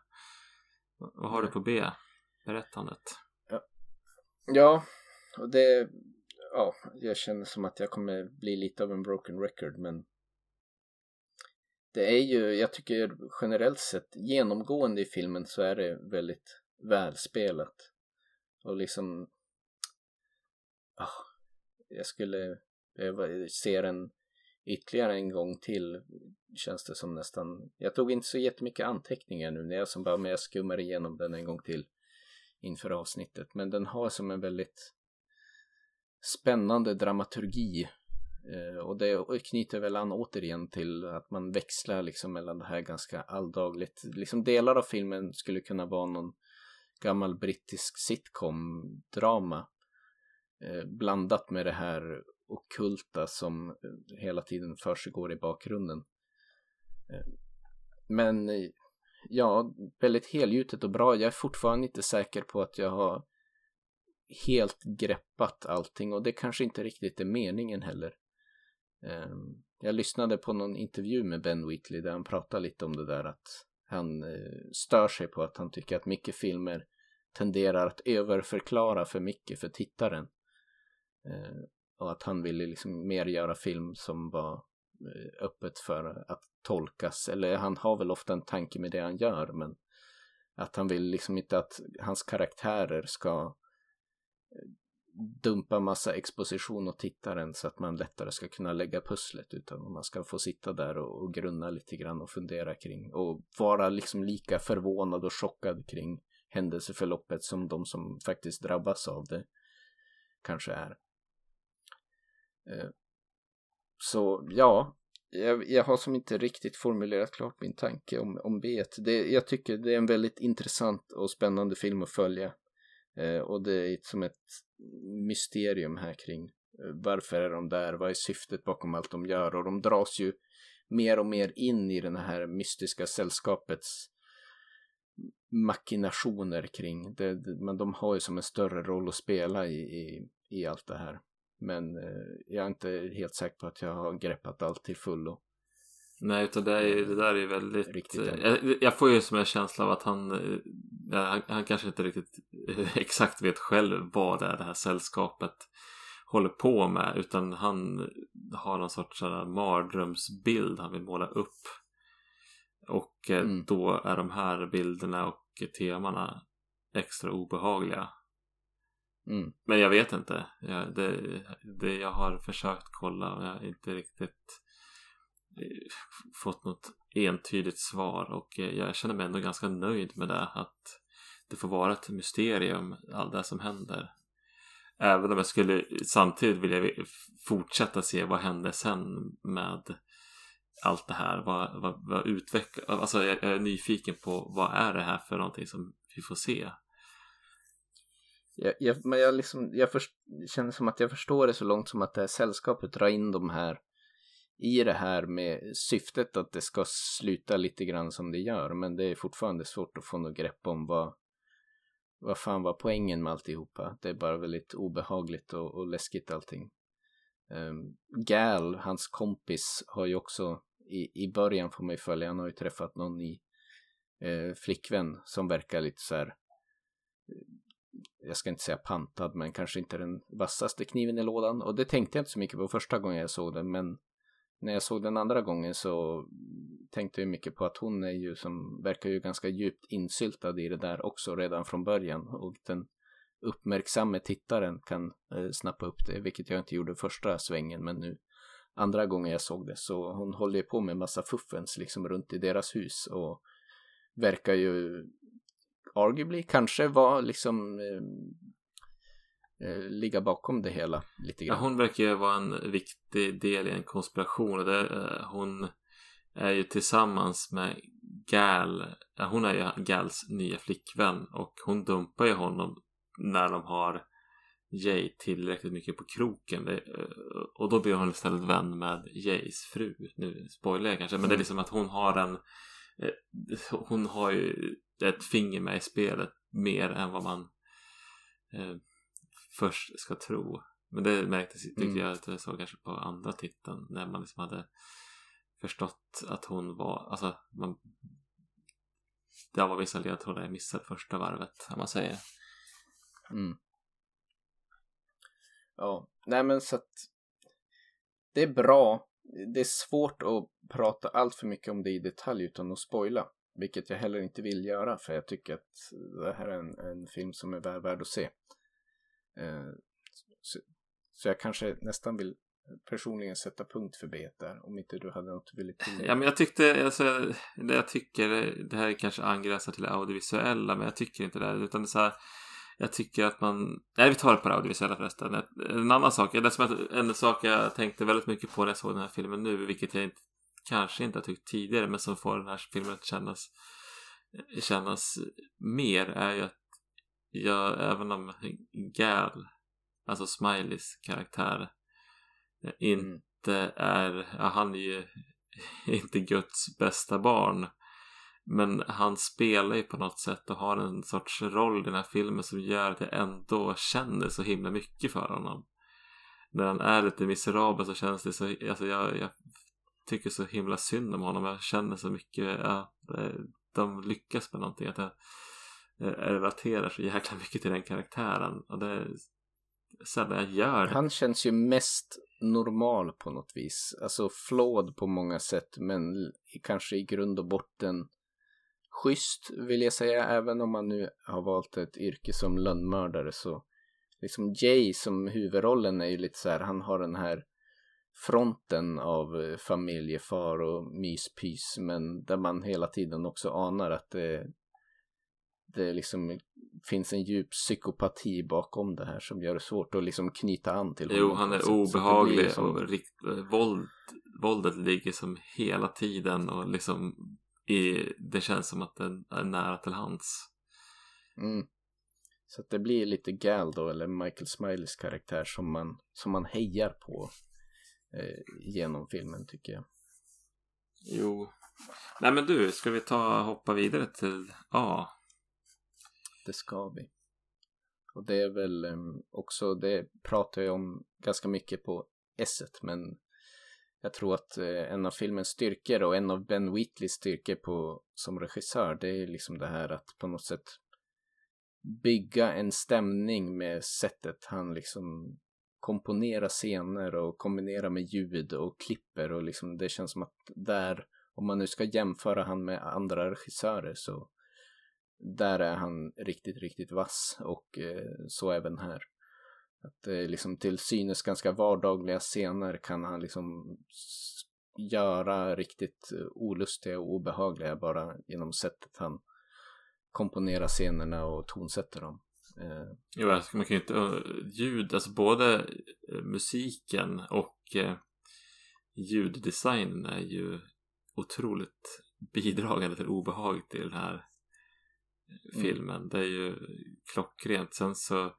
Vad har du på B? Berättandet. Ja, ja och det ja, jag känner som att jag kommer bli lite av en broken record men det är ju, jag tycker generellt sett genomgående i filmen så är det väldigt välspelat. Och liksom, oh, jag skulle behöva se den ytterligare en gång till känns det som nästan, jag tog inte så jättemycket anteckningar nu när jag som bara, men jag skummar igenom den en gång till inför avsnittet. Men den har som en väldigt spännande dramaturgi Eh, och det knyter väl an återigen till att man växlar liksom mellan det här ganska alldagligt. Liksom delar av filmen skulle kunna vara någon gammal brittisk sitcom-drama eh, blandat med det här okulta som eh, hela tiden försiggår i bakgrunden. Men ja, väldigt helgjutet och bra. Jag är fortfarande inte säker på att jag har helt greppat allting och det kanske inte riktigt är meningen heller. Ehm, jag lyssnade på någon intervju med Ben Wheatley där han pratade lite om det där att han eh, stör sig på att han tycker att mycket filmer tenderar att överförklara för mycket för tittaren. Ehm, och att han ville liksom mer göra film som var eh, öppet för att tolkas. Eller han har väl ofta en tanke med det han gör men att han vill liksom inte att hans karaktärer ska eh, dumpa massa exposition åt tittaren så att man lättare ska kunna lägga pusslet utan man ska få sitta där och, och grunna lite grann och fundera kring och vara liksom lika förvånad och chockad kring händelseförloppet som de som faktiskt drabbas av det kanske är. Eh, så ja, jag, jag, har som inte riktigt formulerat klart min tanke om, om B. Det, jag tycker det är en väldigt intressant och spännande film att följa. Eh, och det är som ett mysterium här kring eh, varför är de där, vad är syftet bakom allt de gör och de dras ju mer och mer in i det här mystiska sällskapets makinationer kring det, men de har ju som en större roll att spela i, i, i allt det här. Men eh, jag är inte helt säker på att jag har greppat allt till fullo. Nej, utan det, är, det där är väldigt... Riktigt, eh, jag, jag, får ju som en känsla av att han, eh, han, han kanske inte riktigt eh, exakt vet själv vad det är det här sällskapet håller på med. Utan han har någon sorts mardrömsbild han vill måla upp. Och mm. då är de här bilderna och temana extra obehagliga. Mm. Men jag vet inte. Jag, det, det, jag har försökt kolla och jag har inte riktigt fått något entydigt svar och eh, jag känner mig ändå ganska nöjd med det att det får vara ett mysterium allt det som händer. Även om jag skulle samtidigt vilja fortsätta se vad hände sen med allt det här. Vad, vad, vad utvecklar, alltså jag, jag är nyfiken på vad är det här för någonting som vi får se. Jag, jag, men jag, liksom, jag först, känner som att jag förstår det så långt som att det här sällskapet drar in de här i det här med syftet att det ska sluta lite grann som det gör. Men det är fortfarande svårt att få något grepp om vad, vad fan var poängen med alltihopa. Det är bara väldigt obehagligt och, och läskigt allting. Um, Gal, hans kompis, har ju också i, i början får man ju följa, han har ju träffat någon ny eh, flickvän som verkar lite så här eh, jag ska inte säga pantad, men kanske inte den vassaste kniven i lådan. Och det tänkte jag inte så mycket på första gången jag såg den, men när jag såg den andra gången så tänkte jag mycket på att hon är ju som verkar ju ganska djupt insyltad i det där också redan från början. Och den uppmärksamme tittaren kan eh, snappa upp det, vilket jag inte gjorde första svängen men nu andra gången jag såg det. Så hon håller ju på med massa fuffens liksom runt i deras hus och verkar ju arguably kanske vara liksom eh, Eh, ligga bakom det hela lite grann. Ja, hon verkar ju vara en viktig del i en konspiration. Det, eh, hon är ju tillsammans med Gal. Hon är ju Gals nya flickvän och hon dumpar ju honom när de har Jay tillräckligt mycket på kroken. Eh, och då blir hon istället vän med Jays fru. Nu spoilar jag kanske, men det är mm. liksom att hon har en hon har ju ett finger med i spelet mer än vad man först ska tro. Men det märktes tyckte mm. jag att jag såg kanske på andra titeln när man liksom hade förstått att hon var, alltså man det var vissa ledtrådar jag missade första varvet om man säger. Mm. Ja, nej men så att det är bra. Det är svårt att prata allt för mycket om det i detalj utan att spoila. Vilket jag heller inte vill göra för jag tycker att det här är en, en film som är väl värd att se. Eh, så, så, jag kanske nästan vill personligen sätta punkt för bet där. Om inte du hade något du ville tillägga. Ja men jag tyckte, alltså, det jag tycker, det här kanske angränsar till det audiovisuella men jag tycker inte det. Utan det är så här, jag tycker att man, nej vi tar det på det audiovisuella förresten. En annan sak, det som en sak jag tänkte väldigt mycket på när jag såg den här filmen nu, vilket jag inte, kanske inte har tyckt tidigare, men som får den här filmen att kännas, kännas mer, är ju att jag, även om Gal, alltså Smileys karaktär, inte mm. är, ja, han är ju inte Guds bästa barn. Men han spelar ju på något sätt och har en sorts roll i den här filmen som gör att jag ändå känner så himla mycket för honom. När han är lite miserabel så känns det så, alltså jag, jag tycker så himla synd om honom. Jag känner så mycket, ja, de lyckas med någonting. Att jag, jag Eh, eh, relaterar så jäkla mycket till den karaktären. Och det är sällan jag gör det. Han känns ju mest normal på något vis. Alltså flåd på många sätt men kanske i grund och botten schysst vill jag säga, även om man nu har valt ett yrke som lönnmördare så liksom Jay som huvudrollen är ju lite så här, han har den här fronten av eh, familjefar och myspys men där man hela tiden också anar att det, det liksom finns en djup psykopati bakom det här som gör det svårt att liksom knyta an till honom. Jo, han är obehaglig som... och rikt, våld, våldet ligger som hela tiden och liksom i, det känns som att den är nära till hands. Mm. Så att det blir lite Gal då, eller Michael Smileys karaktär som man, som man hejar på eh, genom filmen tycker jag. Jo. Nej men du, ska vi ta hoppa vidare till A? Det ska vi. Och det är väl ehm, också, det pratar jag om ganska mycket på S men jag tror att eh, en av filmens styrkor och en av Ben Wheatleys styrkor på, som regissör det är liksom det här att på något sätt bygga en stämning med sättet han liksom komponerar scener och kombinerar med ljud och klipper och liksom det känns som att där om man nu ska jämföra han med andra regissörer så där är han riktigt, riktigt vass och eh, så även här. Att eh, liksom till synes ganska vardagliga scener kan han liksom göra riktigt eh, olustiga och obehagliga bara genom sättet han komponerar scenerna och tonsätter dem. Eh. Jo, alltså, man kan ju inte, eh, ljud, alltså både musiken och ljuddesignen är ju otroligt bidragande till obehaget i den här filmen. Mm. Det är ju klockrent. Sen så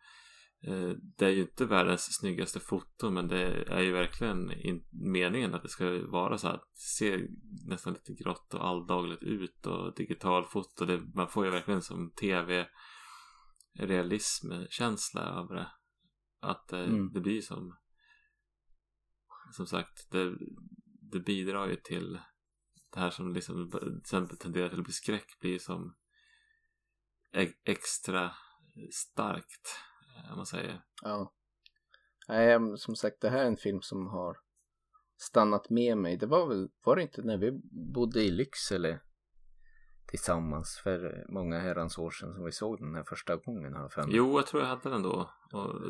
Eh, det är ju inte världens snyggaste foto men det är ju verkligen meningen att det ska vara så här. Det ser nästan lite grått och alldagligt ut och digitalfoto. Det, man får ju verkligen som tv realismkänsla över det. Att det, mm. det blir som som sagt det, det bidrar ju till det här som liksom sen tenderar till att bli skräck blir som extra starkt om man säger. Ja. Nej, som sagt, det här är en film som har stannat med mig. Det var väl, var det inte när vi bodde i Lycksele tillsammans för många herrans år sedan som vi såg den här första gången här för mig. Jo, jag tror jag hade den då.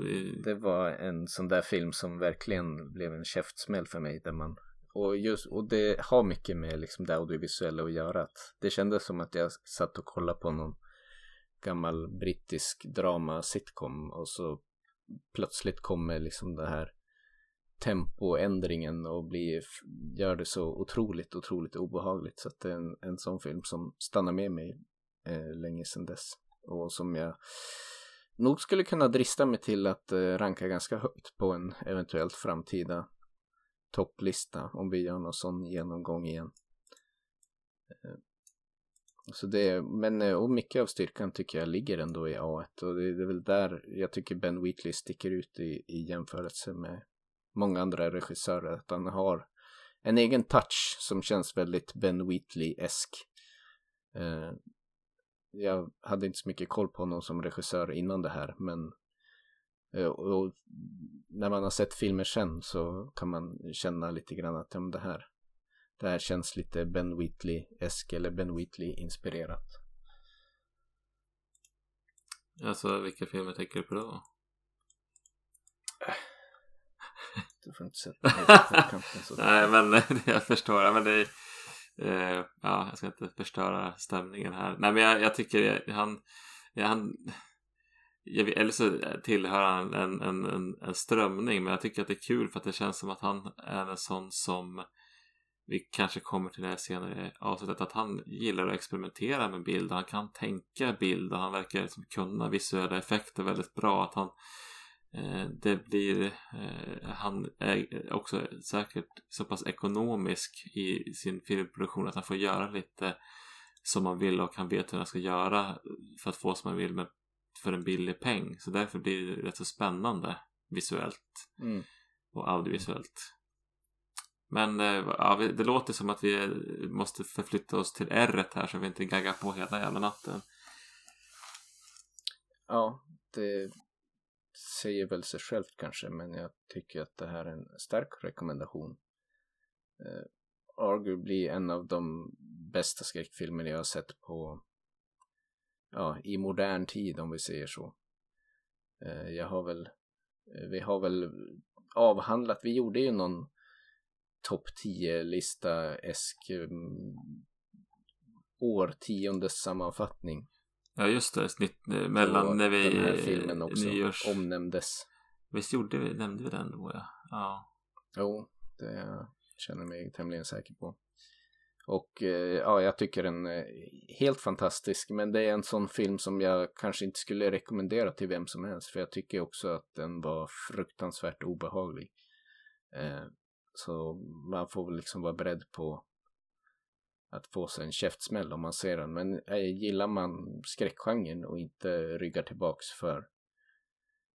Vi... Det var en sån där film som verkligen blev en käftsmäll för mig där man och, just, och det har mycket med liksom det audiovisuella att göra. Att det kändes som att jag satt och kollade på någon gammal brittisk drama sitcom och så plötsligt kommer liksom det här tempoändringen och blir, gör det så otroligt, otroligt obehagligt så att det är en, en sån film som stannar med mig eh, länge sedan dess och som jag nog skulle kunna drista mig till att eh, ranka ganska högt på en eventuellt framtida topplista om vi gör någon sån genomgång igen. Eh, så det, men eh, och mycket av styrkan tycker jag ligger ändå i A1 och det, det är väl där jag tycker Ben Wheatley sticker ut i, i jämförelse med många andra regissörer. Att han har en egen touch som känns väldigt Ben Wheatley-esk. Eh, jag hade inte så mycket koll på honom som regissör innan det här men eh, och när man har sett filmer sen så kan man känna lite grann att ja, det här det här känns lite Ben Wheatley-esk eller Ben Wheatley-inspirerat. Alltså vilka filmer tänker du på då? Du får inte sätta mig på kanten så. Nej men jag förstår. Men det är, eh, ja, jag ska inte förstöra stämningen här. Nej men jag, jag tycker han, han jag, eller så tillhör han en, en, en, en, strömning men jag tycker att det är kul för att det känns som att han är en sån som vi kanske kommer till det här senare avsnittet att han gillar att experimentera med bild han kan tänka bild och han verkar liksom kunna visuella effekter väldigt bra att han eh, det blir eh, han är också säkert så pass ekonomisk i sin filmproduktion att han får göra lite som man vill och han vet hur han ska göra för att få som man vill med för en billig peng. Så därför blir det rätt så spännande visuellt Mm. och audiovisuellt. Men eh, ja, det låter som att vi måste förflytta oss till r här så vi inte gaggar på hela jävla natten. Ja, det säger väl sig självt kanske, men jag tycker att det här är en stark rekommendation. Eh, uh, arguably en av de bästa skräckfilmer jag har sett på ja, i modern tid om vi säger så. Uh, jag har väl, vi har väl avhandlat, vi gjorde ju någon topp 10-lista esk um, årtiondes sammanfattning. Ja just det, snitt mellan Och när vi den här filmen också nyårs... omnämndes. Visst gjorde vi, nämnde vi den då ja. Ja. Jo, det känner jag mig tämligen säker på. Och eh, ja, jag tycker den är helt fantastisk. Men det är en sån film som jag kanske inte skulle rekommendera till vem som helst. För jag tycker också att den var fruktansvärt obehaglig. Eh, så man får väl liksom vara beredd på att få sig en käftsmäll om man ser den. Men äh, gillar man skräckgenren och inte ryggar tillbaks för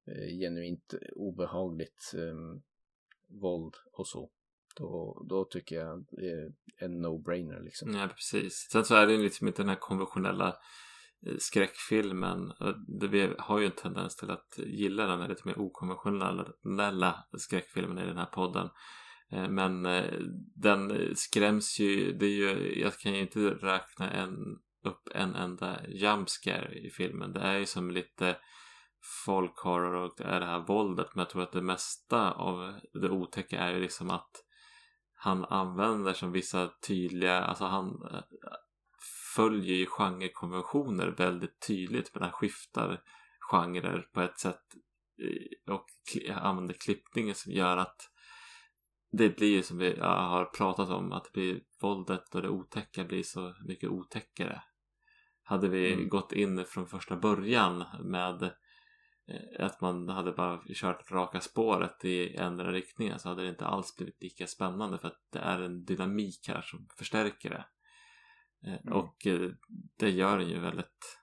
äh, genuint obehagligt äh, våld och så. Då, då tycker jag det är en no-brainer liksom. Ja, precis. Sen så är det ju liksom inte den här konventionella eh, skräckfilmen. Vi har ju en tendens till att gilla den här lite mer okonventionella skräckfilmen i den här podden. Eh, men eh, den skräms ju, det är ju, jag kan ju inte räkna en, upp en enda jumpscare i filmen. Det är ju som lite folkhorror och det är det här våldet. Men jag tror att det mesta av det otäcka är ju liksom att han använder som vissa tydliga, alltså han eh, följer ju genrekonventioner väldigt tydligt men han skiftar genrer på ett sätt och använder klippningen som gör att det blir som vi har pratat om att det blir våldet och det otäcka blir så mycket otäckare. Hade vi mm. gått in från första början med att man hade bara kört raka spåret i ändra riktningar så hade det inte alls blivit lika spännande för att det är en dynamik här som förstärker det. Mm. Och det gör den ju väldigt,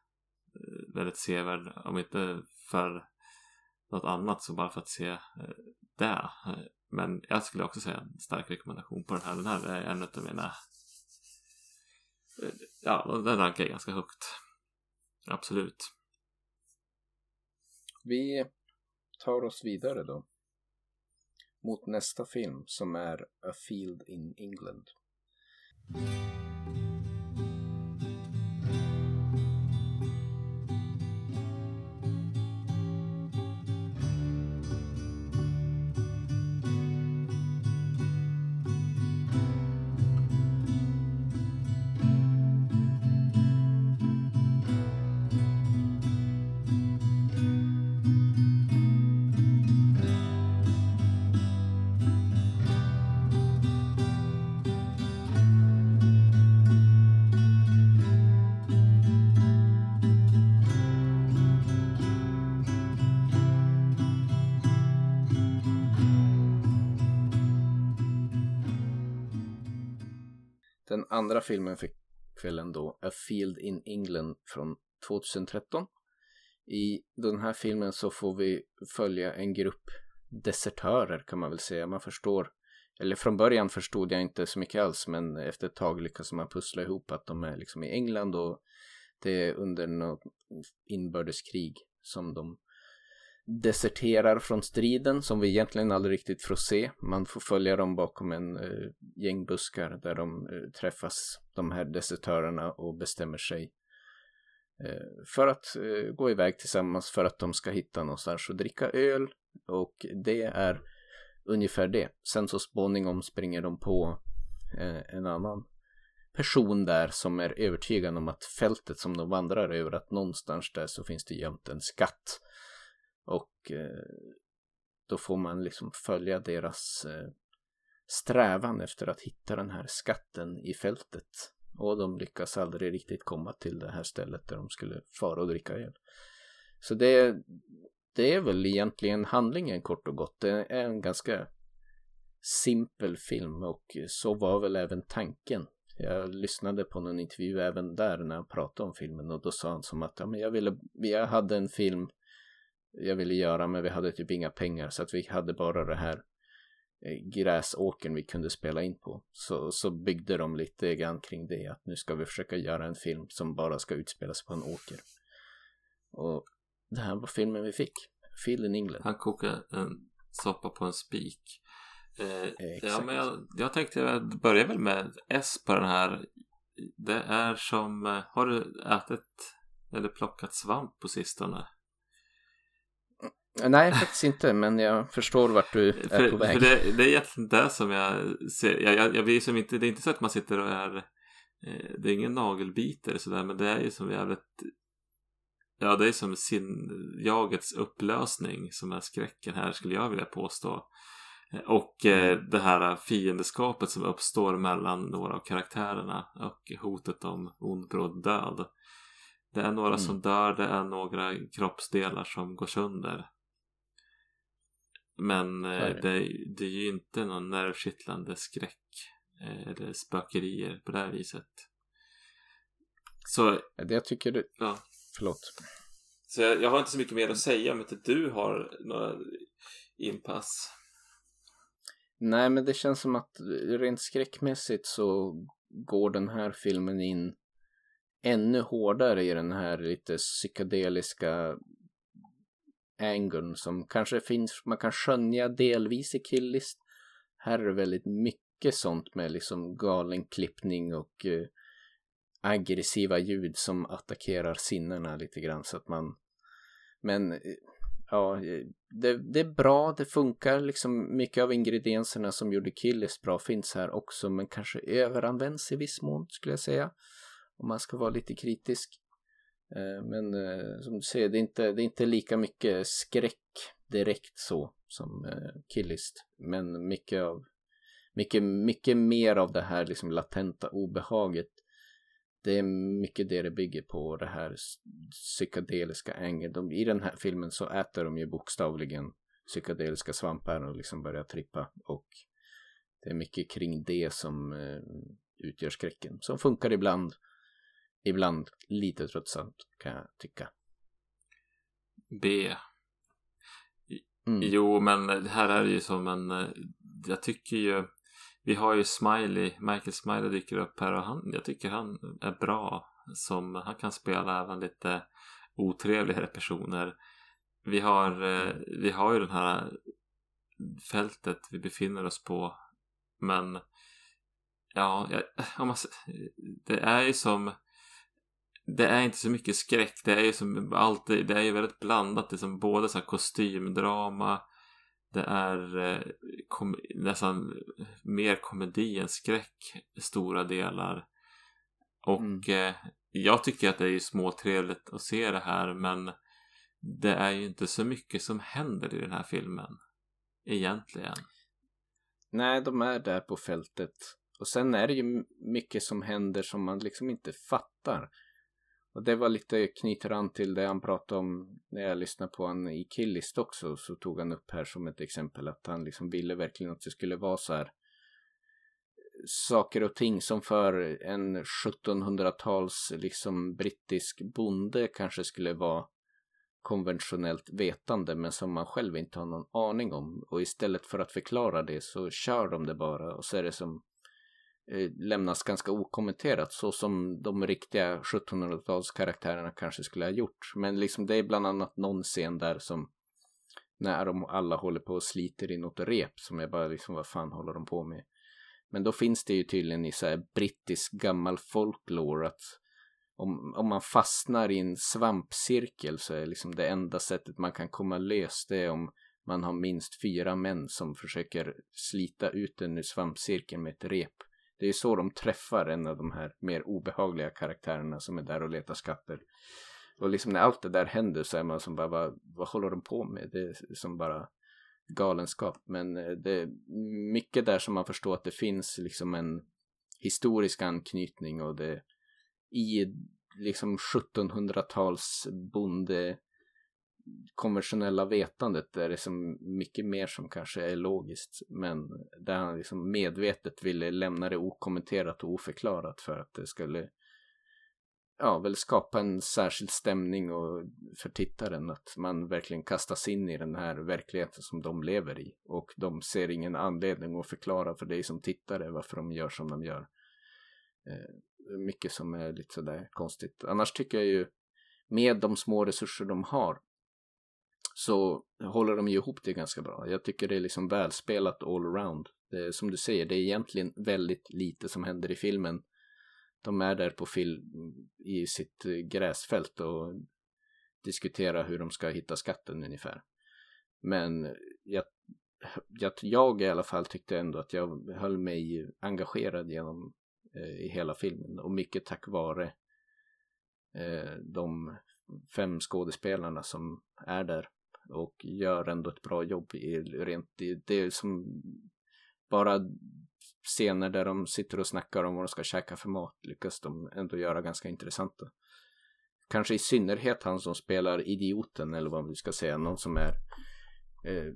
väldigt sevärd om inte för något annat så bara för att se det. Men jag skulle också säga en stark rekommendation på den här. Den här är en av mina... Ja, den rankar jag ganska högt. Absolut. Vi tar oss vidare då. Mot nästa film som är A Field in England. Andra filmen för kvällen då, A Field in England från 2013. I den här filmen så får vi följa en grupp desertörer kan man väl säga. Man förstår, eller från början förstod jag inte så mycket alls men efter ett tag lyckas man pussla ihop att de är liksom i England och det är under något inbördeskrig som de deserterar från striden som vi egentligen aldrig riktigt får se. Man får följa dem bakom en eh, gäng buskar där de eh, träffas, de här desertörerna och bestämmer sig eh, för att eh, gå iväg tillsammans för att de ska hitta någonstans och dricka öl och det är ungefär det. Sen så småningom springer de på eh, en annan person där som är övertygad om att fältet som de vandrar över, att någonstans där så finns det gömt en skatt. Och eh, då får man liksom följa deras eh, strävan efter att hitta den här skatten i fältet. Och de lyckas aldrig riktigt komma till det här stället där de skulle fara och dricka öl. Så det, det är väl egentligen handlingen kort och gott. Det är en ganska simpel film och så var väl även tanken jag lyssnade på någon intervju även där när han pratade om filmen och då sa han som att ja, men jag, ville, jag hade en film jag ville göra men vi hade typ inga pengar så att vi hade bara det här eh, gräsåkern vi kunde spela in på. Så, så byggde de lite grann kring det att nu ska vi försöka göra en film som bara ska utspelas på en åker. Och det här var filmen vi fick. Phil in England. Han kokade en soppa på en spik. Eh, ja, men jag, jag tänkte jag börjar väl med S på den här. Det är som, eh, har du ätit eller plockat svamp på sistone? Mm, nej, faktiskt inte, men jag förstår vart du är för, på väg. För det, det är egentligen det som jag ser. Jag, jag, jag blir som inte, det är inte så att man sitter och är, eh, det är ingen nagelbitare sådär, men det är ju som jävligt, ja det är som sin, jagets upplösning som är skräcken här skulle jag vilja påstå. Och eh, det här fiendeskapet som uppstår mellan några av karaktärerna och hotet om ond bråd död. Det är några mm. som dör, det är några kroppsdelar som går sönder. Men eh, det, det, är ju inte någon nervkittlande skräck eh, eller spökerier på det här viset. Så... Det jag tycker du... Ja. Förlåt. Så jag, jag har inte så mycket mer att säga om inte du har några inpass. Nej, men det känns som att rent skräckmässigt så går den här filmen in ännu hårdare i den här lite psykedeliska angeln som kanske finns, man kan skönja delvis i Killist. Här är det väldigt mycket sånt med liksom galen klippning och eh, aggressiva ljud som attackerar sinnena lite grann så att man men eh, ja, det, det, är bra, det funkar liksom mycket av ingredienserna som gjorde Killis bra finns här också men kanske överanvänds i viss mån skulle jag säga om man ska vara lite kritisk Eh, men eh, som du säger det är, inte, det är inte lika mycket skräck direkt så som eh, Killist men mycket av mycket, mycket mer av det här liksom latenta obehaget det är mycket det det bygger på, det här psykedeliska ängeln. I den här filmen så äter de ju bokstavligen psykedeliska svampar och liksom börjar trippa. Och det är mycket kring det som eh, utgör skräcken. Som funkar ibland, ibland lite tröttsamt kan jag tycka. B. Mm. Jo, men det här är ju som en... Eh, jag tycker ju vi har ju Smiley, Michael Smiley dyker upp här och han, jag tycker han är bra som, han kan spela även lite otrevligare personer. Vi har, eh, vi har ju den här fältet vi befinner oss på men ja, om man, det är ju som det är inte så mycket skräck, det är ju som alltid, det är ju väldigt blandat, det är som både så här kostymdrama det är eh, kom, nästan mer komedi än skräck stora delar. Och mm. eh, jag tycker att det är småtrevligt att se det här men det är ju inte så mycket som händer i den här filmen. Egentligen. Nej, de är där på fältet. Och sen är det ju mycket som händer som man liksom inte fattar. Och det var lite knyter an till det han pratade om när jag lyssnade på honom i Killist också. Så tog han upp här som ett exempel att han liksom ville verkligen att det skulle vara så här saker och ting som för en 1700-tals liksom brittisk bonde kanske skulle vara konventionellt vetande men som man själv inte har någon aning om och istället för att förklara det så kör de det bara och så är det som Eh, lämnas ganska okommenterat så som de riktiga 1700-talskaraktärerna kanske skulle ha gjort. Men liksom det är bland annat någon scen där som när de alla håller på och sliter i något rep som jag bara liksom, vad fan håller de på med? Men då finns det ju tydligen i så här brittisk gammal folklore att om, om man fastnar i en svampcirkel så är liksom det enda sättet man kan komma lös det är om man har minst fyra män som försöker slita ut den ur svampcirkeln med ett rep. Det är så de träffar en av de här mer obehagliga karaktärerna som är där och letar skatter. Och liksom när allt det där händer så är man som bara, vad, vad håller de på med? Det är som bara galenskap. Men eh, det är mycket där som man förstår att det finns liksom en historisk anknytning och det i liksom 1700-tals bonde konventionella vetandet är det som mycket mer som kanske är logiskt men där han liksom medvetet ville lämna det okommenterat och oförklarat för att det skulle ja, väl skapa en särskild stämning och för tittaren att man verkligen kastas in i den här verkligheten som de lever i och de ser ingen anledning att förklara för dig som tittare varför de gör som de gör. Eh, mycket som är lite sådär konstigt. Annars tycker jag ju med de små resurser de har så håller de ju ihop det ganska bra. Jag tycker det är liksom välspelat all around. Det, som du säger, det är egentligen väldigt lite som händer i filmen de är där på fil i sitt gräsfält och diskuterar hur de ska hitta skatten ungefär. Men jag, jag, jag i alla fall tyckte ändå att jag höll mig engagerad genom eh, i hela filmen och mycket tack vare eh, de fem skådespelarna som är där och gör ändå ett bra jobb i rent det, det är som bara scener där de sitter och snackar om vad de ska käka för mat lyckas de ändå göra ganska intressanta. Kanske i synnerhet han som spelar idioten eller vad vi ska säga, någon som är eh,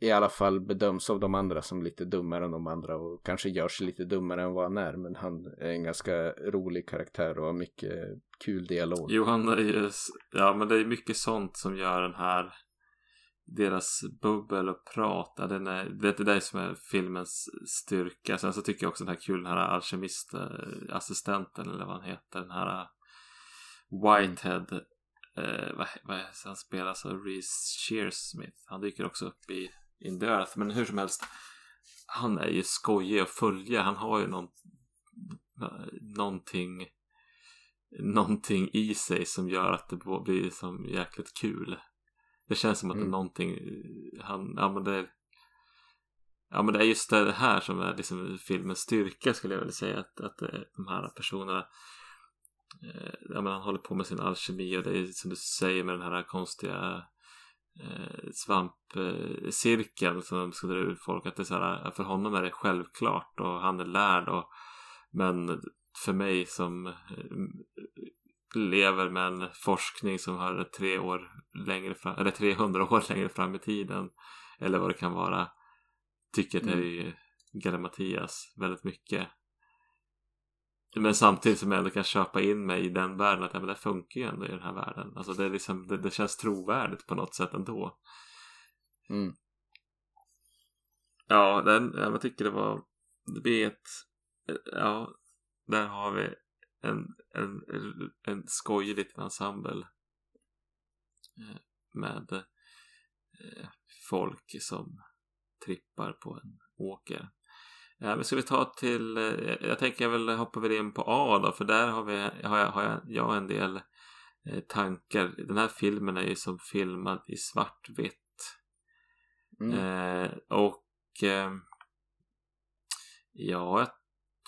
i alla fall bedöms av de andra som lite dummare än de andra och kanske gör sig lite dummare än vad han är men han är en ganska rolig karaktär och har mycket kul dialog. Jo, han är ju, ja men det är mycket sånt som gör den här deras bubbel och prat, ja, den är, det är det som är filmens styrka. Sen så tycker jag också den här kul, den här alkemistassistenten eller vad han heter, den här äh, Whitehead. Eh, vad, vad han spelas av Reese Shearsmith. Han dyker också upp i In the Earth. Men hur som helst, han är ju skojig att följa. Han har ju någon, någonting, någonting i sig som gör att det blir som jäkligt kul. Det känns som att mm. det är mm. någonting han, ja men det Ja men det är just det här som är liksom filmens styrka skulle jag vilja säga att, att eh, de här personerna eh, Ja men han håller på med sin alkemi och det är som du säger med den här konstiga eh, svampcirkeln som de ska dra ur folk att det är så här, för honom är det självklart och han är lärd och men för mig som lever med en forskning som har tre år längre fram, eller 300 år längre fram i tiden eller vad det kan vara tycker att det är mm. Galimatias väldigt mycket men samtidigt som jag ändå kan köpa in mig i den världen att ja, men det funkar ju ändå i den här världen alltså det, är liksom, det, det känns trovärdigt på något sätt ändå mm. ja, den, jag tycker det var det blir ett ja, där har vi en, en, en skojig liten ensemble eh, med eh, folk som trippar på en åker. Ja, men ska vi ta till, eh, jag tänker jag väl hoppa väl in på A då, för där har, vi, har, jag, har jag, jag en del tankar. Den här filmen är ju som filmad i svartvitt. Mm. Eh, och eh, ja, jag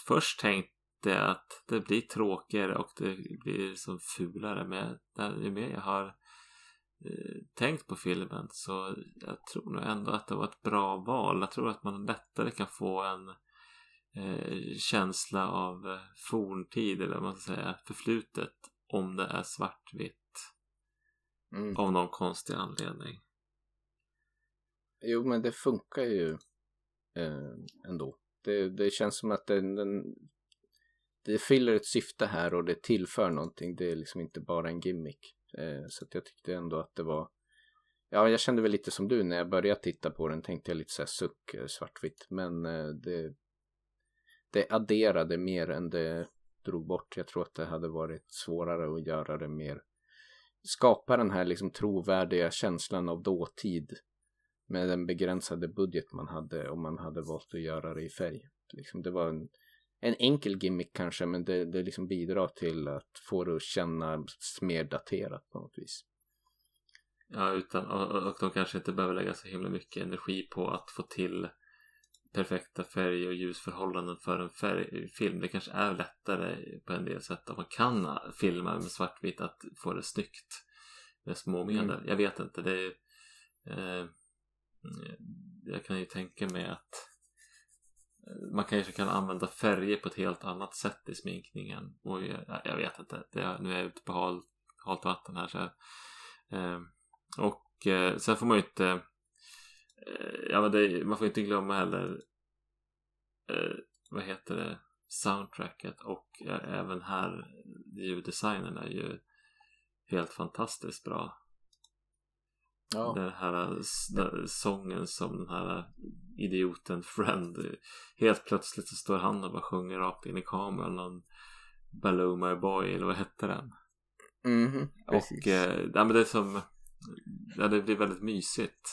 först tänkt det att det blir tråkigare och det blir som fulare med ju mer jag har eh, tänkt på filmen så jag tror nog ändå att det var ett bra val. Jag tror att man lättare kan få en eh, känsla av eh, forntid eller vad man ska säga förflutet om det är svartvitt. Mm. Av någon konstig anledning. Jo men det funkar ju eh, ändå. Det, det känns som att den, den det fyller ett syfte här och det tillför någonting. Det är liksom inte bara en gimmick. Eh, så att jag tyckte ändå att det var Ja, jag kände väl lite som du när jag började titta på den tänkte jag lite så här suck eh, svartvitt men eh, det det adderade mer än det drog bort. Jag tror att det hade varit svårare att göra det mer skapa den här liksom trovärdiga känslan av dåtid med den begränsade budget man hade om man hade valt att göra det i färg. Liksom det var en, en enkel gimmick kanske men det, det liksom bidrar till att få det att kännas mer daterat på något vis. Ja, utan, och, och de kanske inte behöver lägga så himla mycket energi på att få till perfekta färg och ljusförhållanden för en färg, film. Det kanske är lättare på en del sätt om man kan filma med svartvitt att få det snyggt med små medel. Mm. Jag vet inte. Det är, eh, jag kan ju tänka mig att Eh, man kanske kan använda färger på ett helt annat sätt i sminkningen. Och jag, jag vet inte. Det, nu är jag ute på halt, halt vatten här. Så, eh, och eh, sen får man ju inte eh, ja, men det, man får inte glömma heller eh, vad heter det soundtracket och även här eh, ljuddesignen är ju helt fantastiskt bra. Ja. Den här den sången som den här idioten Friend Helt plötsligt så står han och bara sjunger rakt in i kameran någon Baloo My Boy eller vad hette den? Mm, och eh, ja, men det är som Ja det blir väldigt mysigt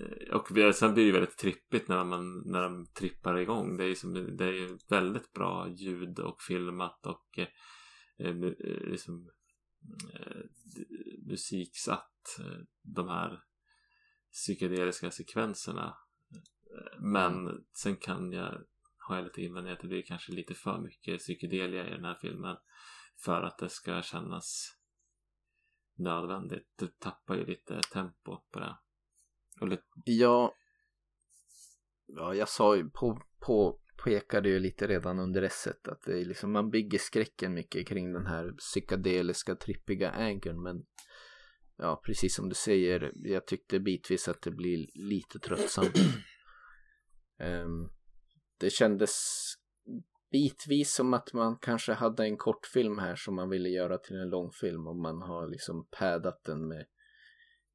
eh, Och sen blir det väldigt trippigt när man när de trippar igång Det är som, det är väldigt bra ljud och filmat och eh, eh liksom eh, musiksatt eh, de här psykedeliska sekvenserna. Men mm. sen kan jag ha jag lite invändningar att det blir kanske lite för mycket psykedelia i den här filmen för att det ska kännas nödvändigt. Det tappar ju lite tempo på det. Lite... Ja, ja, jag sa ju på, på pekade ju lite redan under esset att det är liksom, man bygger skräcken mycket kring den här psykedeliska trippiga ägern men ja, precis som du säger, jag tyckte bitvis att det blir lite tröttsamt. um, det kändes bitvis som att man kanske hade en kortfilm här som man ville göra till en långfilm och man har liksom pädat den med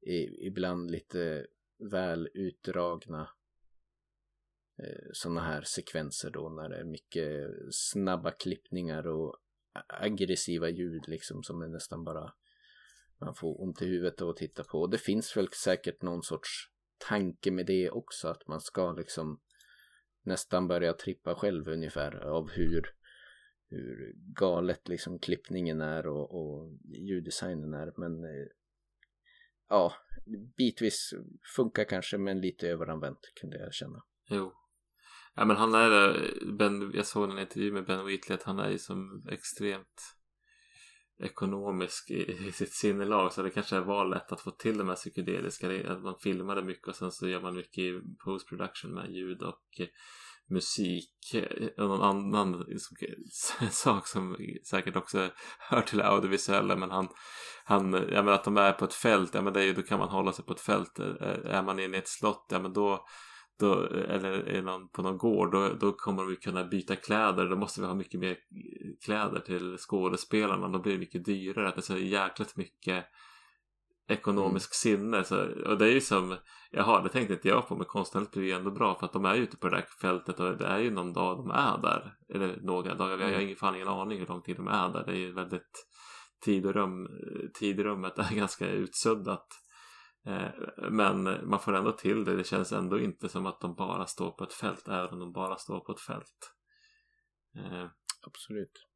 i, ibland lite väl utdragna Eh, sådana här sekvenser då när det är mycket snabba klippningar och aggressiva ljud liksom som är nästan bara man får ont i huvudet av att titta på. Och det finns väl säkert någon sorts tanke med det också att man ska liksom nästan börja trippa själv ungefär av hur, hur galet liksom klippningen är och, och ljuddesignen är. Men eh, ja, bitvis funkar kanske men lite överanvänt kunde jag känna. Jo, Ja men han är ben, jag såg en intervju med Ben Wheatley att han är ju som extremt ekonomisk i, i sitt sinnelag så det kanske var lätt att få till de här psykedeliska att man filmade mycket och sen så gör man mycket i post production med ljud och eh, musik. Eh, och någon annan sak som säkert också hör till det audiovisuella men han, han ja men att de är på ett fält, ja men det är ju, då kan man hålla sig på ett fält. Eh, är man inne i ett slott, ja men då då, eller någon på någon gård då, då kommer vi kunna byta kläder. Då måste vi ha mycket mer kläder till skådespelarna. Då blir det mycket dyrare. Att det är så jäkligt mycket ekonomisk mm. sinne. Så, och det är ju som jaha det tänkte inte jag på men konstnärligt blir ju ändå bra för att de är ute på det där fältet och det är ju någon dag de är där. Eller några dagar, jag har mm. ingen, fan ingen aning hur lång tid de är där. Det är ju väldigt tid och rum tid rummet är ganska utsuddat men man får ändå till det. Det känns ändå inte som att de bara står på ett fält, även om de bara står på ett fält. Eh, Absolut.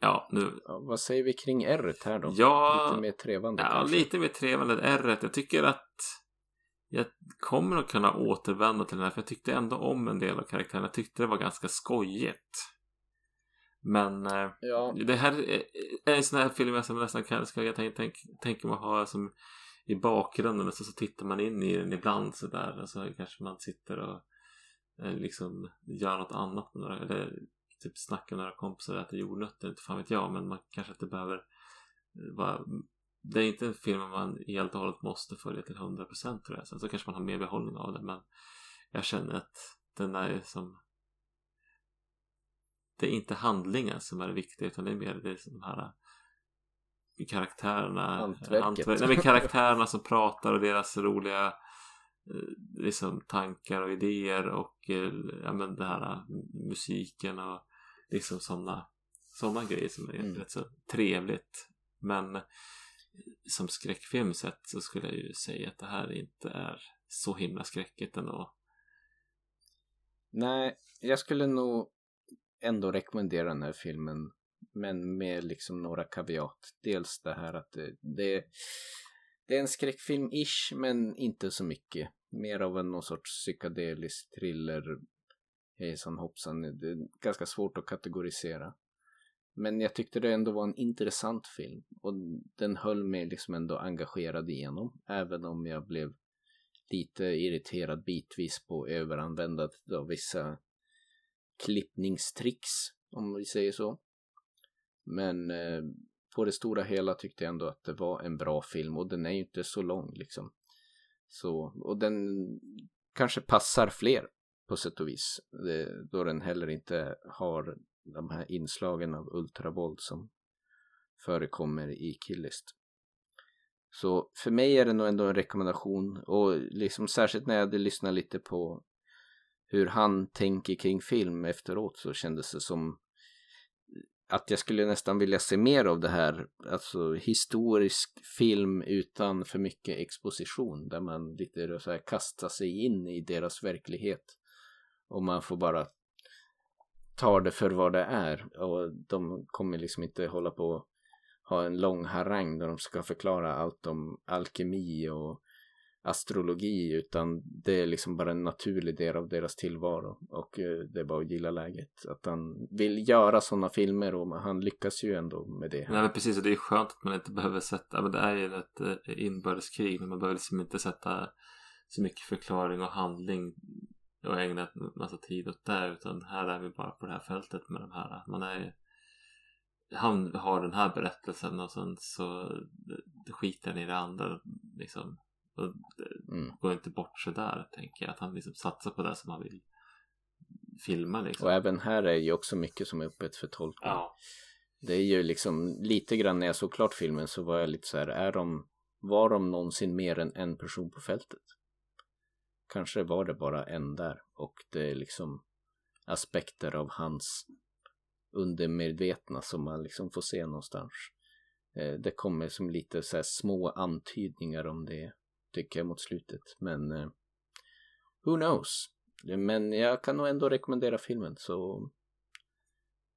Ja, nu... Ja, vad säger vi kring r här då? Ja, lite mer trevande ja, kanske? lite mer trevande r Jag tycker att jag kommer att kunna återvända till den här, för jag tyckte ändå om en del av karaktären. Jag tyckte det var ganska skojigt. Men eh, ja. det här är en sån här film som nästan kan, ska jag tänka, tänk, tänka mig ha som i bakgrunden och så, så tittar man in i den ibland så där och så kanske man sitter och eh, liksom gör något annat med några, eller typ snackar med några kompisar och äter jordnötter, inte fan vet jag men man kanske inte behöver eh, vara det är inte en film man helt och hållet måste följa till 100% tror jag. Sen så kanske man har mer behållning av det men jag känner att den är som det är inte handlingen som är det viktiga utan det är mer det de här eh, karaktärerna Hantverket. nej, men karaktärerna som pratar och deras roliga eh, liksom tankar och idéer och eh, ja, men det här musiken och liksom sådana sådana grejer som är mm. rätt så trevligt Men som skräckfilm sett så skulle jag ju säga att det här inte är så himla skräckigt ändå. Nej, jag skulle nog ändå rekommendera den här filmen. Men med liksom några kaviat. Dels det här att det, det, det är en skräckfilm-ish men inte så mycket. Mer av en någon sorts psykedelisk thriller. Hejsan hoppsan. Det är ganska svårt att kategorisera. Men jag tyckte det ändå var en intressant film. Och den höll mig liksom ändå engagerad igenom. Även om jag blev lite irriterad bitvis på överanvändandet av vissa klippningstricks. Om vi säger så. Men eh, på det stora hela tyckte jag ändå att det var en bra film. Och den är ju inte så lång liksom. Så, och den kanske passar fler på sätt och vis. Det, då den heller inte har de här inslagen av ultravåld som förekommer i Killist. Så för mig är det nog ändå en rekommendation och liksom särskilt när jag hade lyssnat lite på hur han tänker kring film efteråt så kändes det som att jag skulle nästan vilja se mer av det här, alltså historisk film utan för mycket exposition där man lite så här kastar sig in i deras verklighet. Och man får bara ta det för vad det är. Och de kommer liksom inte hålla på och ha en lång harang där de ska förklara allt om alkemi och astrologi utan det är liksom bara en naturlig del av deras tillvaro och eh, det är bara att gilla läget. Att han vill göra sådana filmer och han lyckas ju ändå med det. Nej men precis och det är skönt att man inte behöver sätta, men det är ju ett eh, inbördeskrig men man behöver liksom inte sätta så mycket förklaring och handling och ägna en massa tid åt det utan här är vi bara på det här fältet med de här. Man är han har den här berättelsen och sen så eh, skiter han i det andra liksom. Mm. går inte bort så där tänker jag. Att han liksom satsar på det som han vill filma liksom. Och även här är ju också mycket som är öppet för tolkning. Ja. Det är ju liksom lite grann när jag såg klart filmen så var jag lite så här, är de, var de någonsin mer än en person på fältet? Kanske var det bara en där och det är liksom aspekter av hans undermedvetna som man liksom får se någonstans. Eh, det kommer som lite så små antydningar om det tycker jag mot slutet men eh, who knows. Men jag kan nog ändå rekommendera filmen så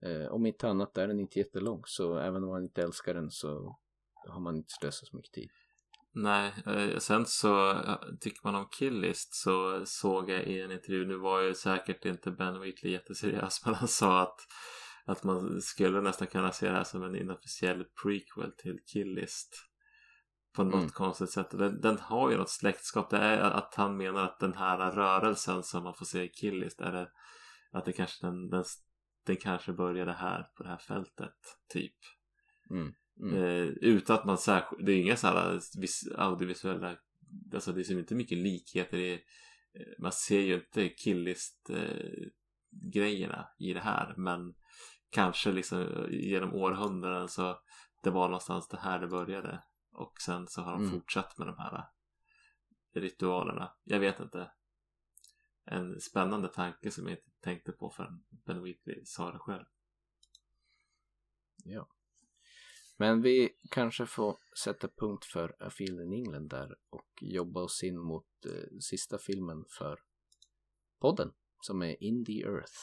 eh, om inte annat är den inte jättelång så även om man inte älskar den så har man inte slösat så mycket tid. Nej, eh, sen så eh, tycker man om Killist så såg jag i en intervju, nu var ju säkert inte Ben Wheatley jätteseriös men han sa att att man skulle nästan kunna se det här som en inofficiell prequel till Killist på något mm. konstigt sätt. Den, den, har ju något släktskap. Det är att han menar att den här rörelsen som man får se i Killist är det, att det kanske den, den, den kanske började här på det här fältet typ. Mm. Mm. Eh, utan att man särskilt, det är inga sådana audiovisuella, alltså det är inte mycket likheter i, eh, man ser ju inte killist eh, grejerna i det här men kanske liksom genom århundraden så det var någonstans det här det började och sen så har de mm. fortsatt med de här ritualerna. Jag vet inte. En spännande tanke som jag inte tänkte på förrän Ben Wheatley sa det själv. Ja. Men vi kanske får sätta punkt för A Field in England där och jobba oss in mot eh, sista filmen för podden som är In the Earth.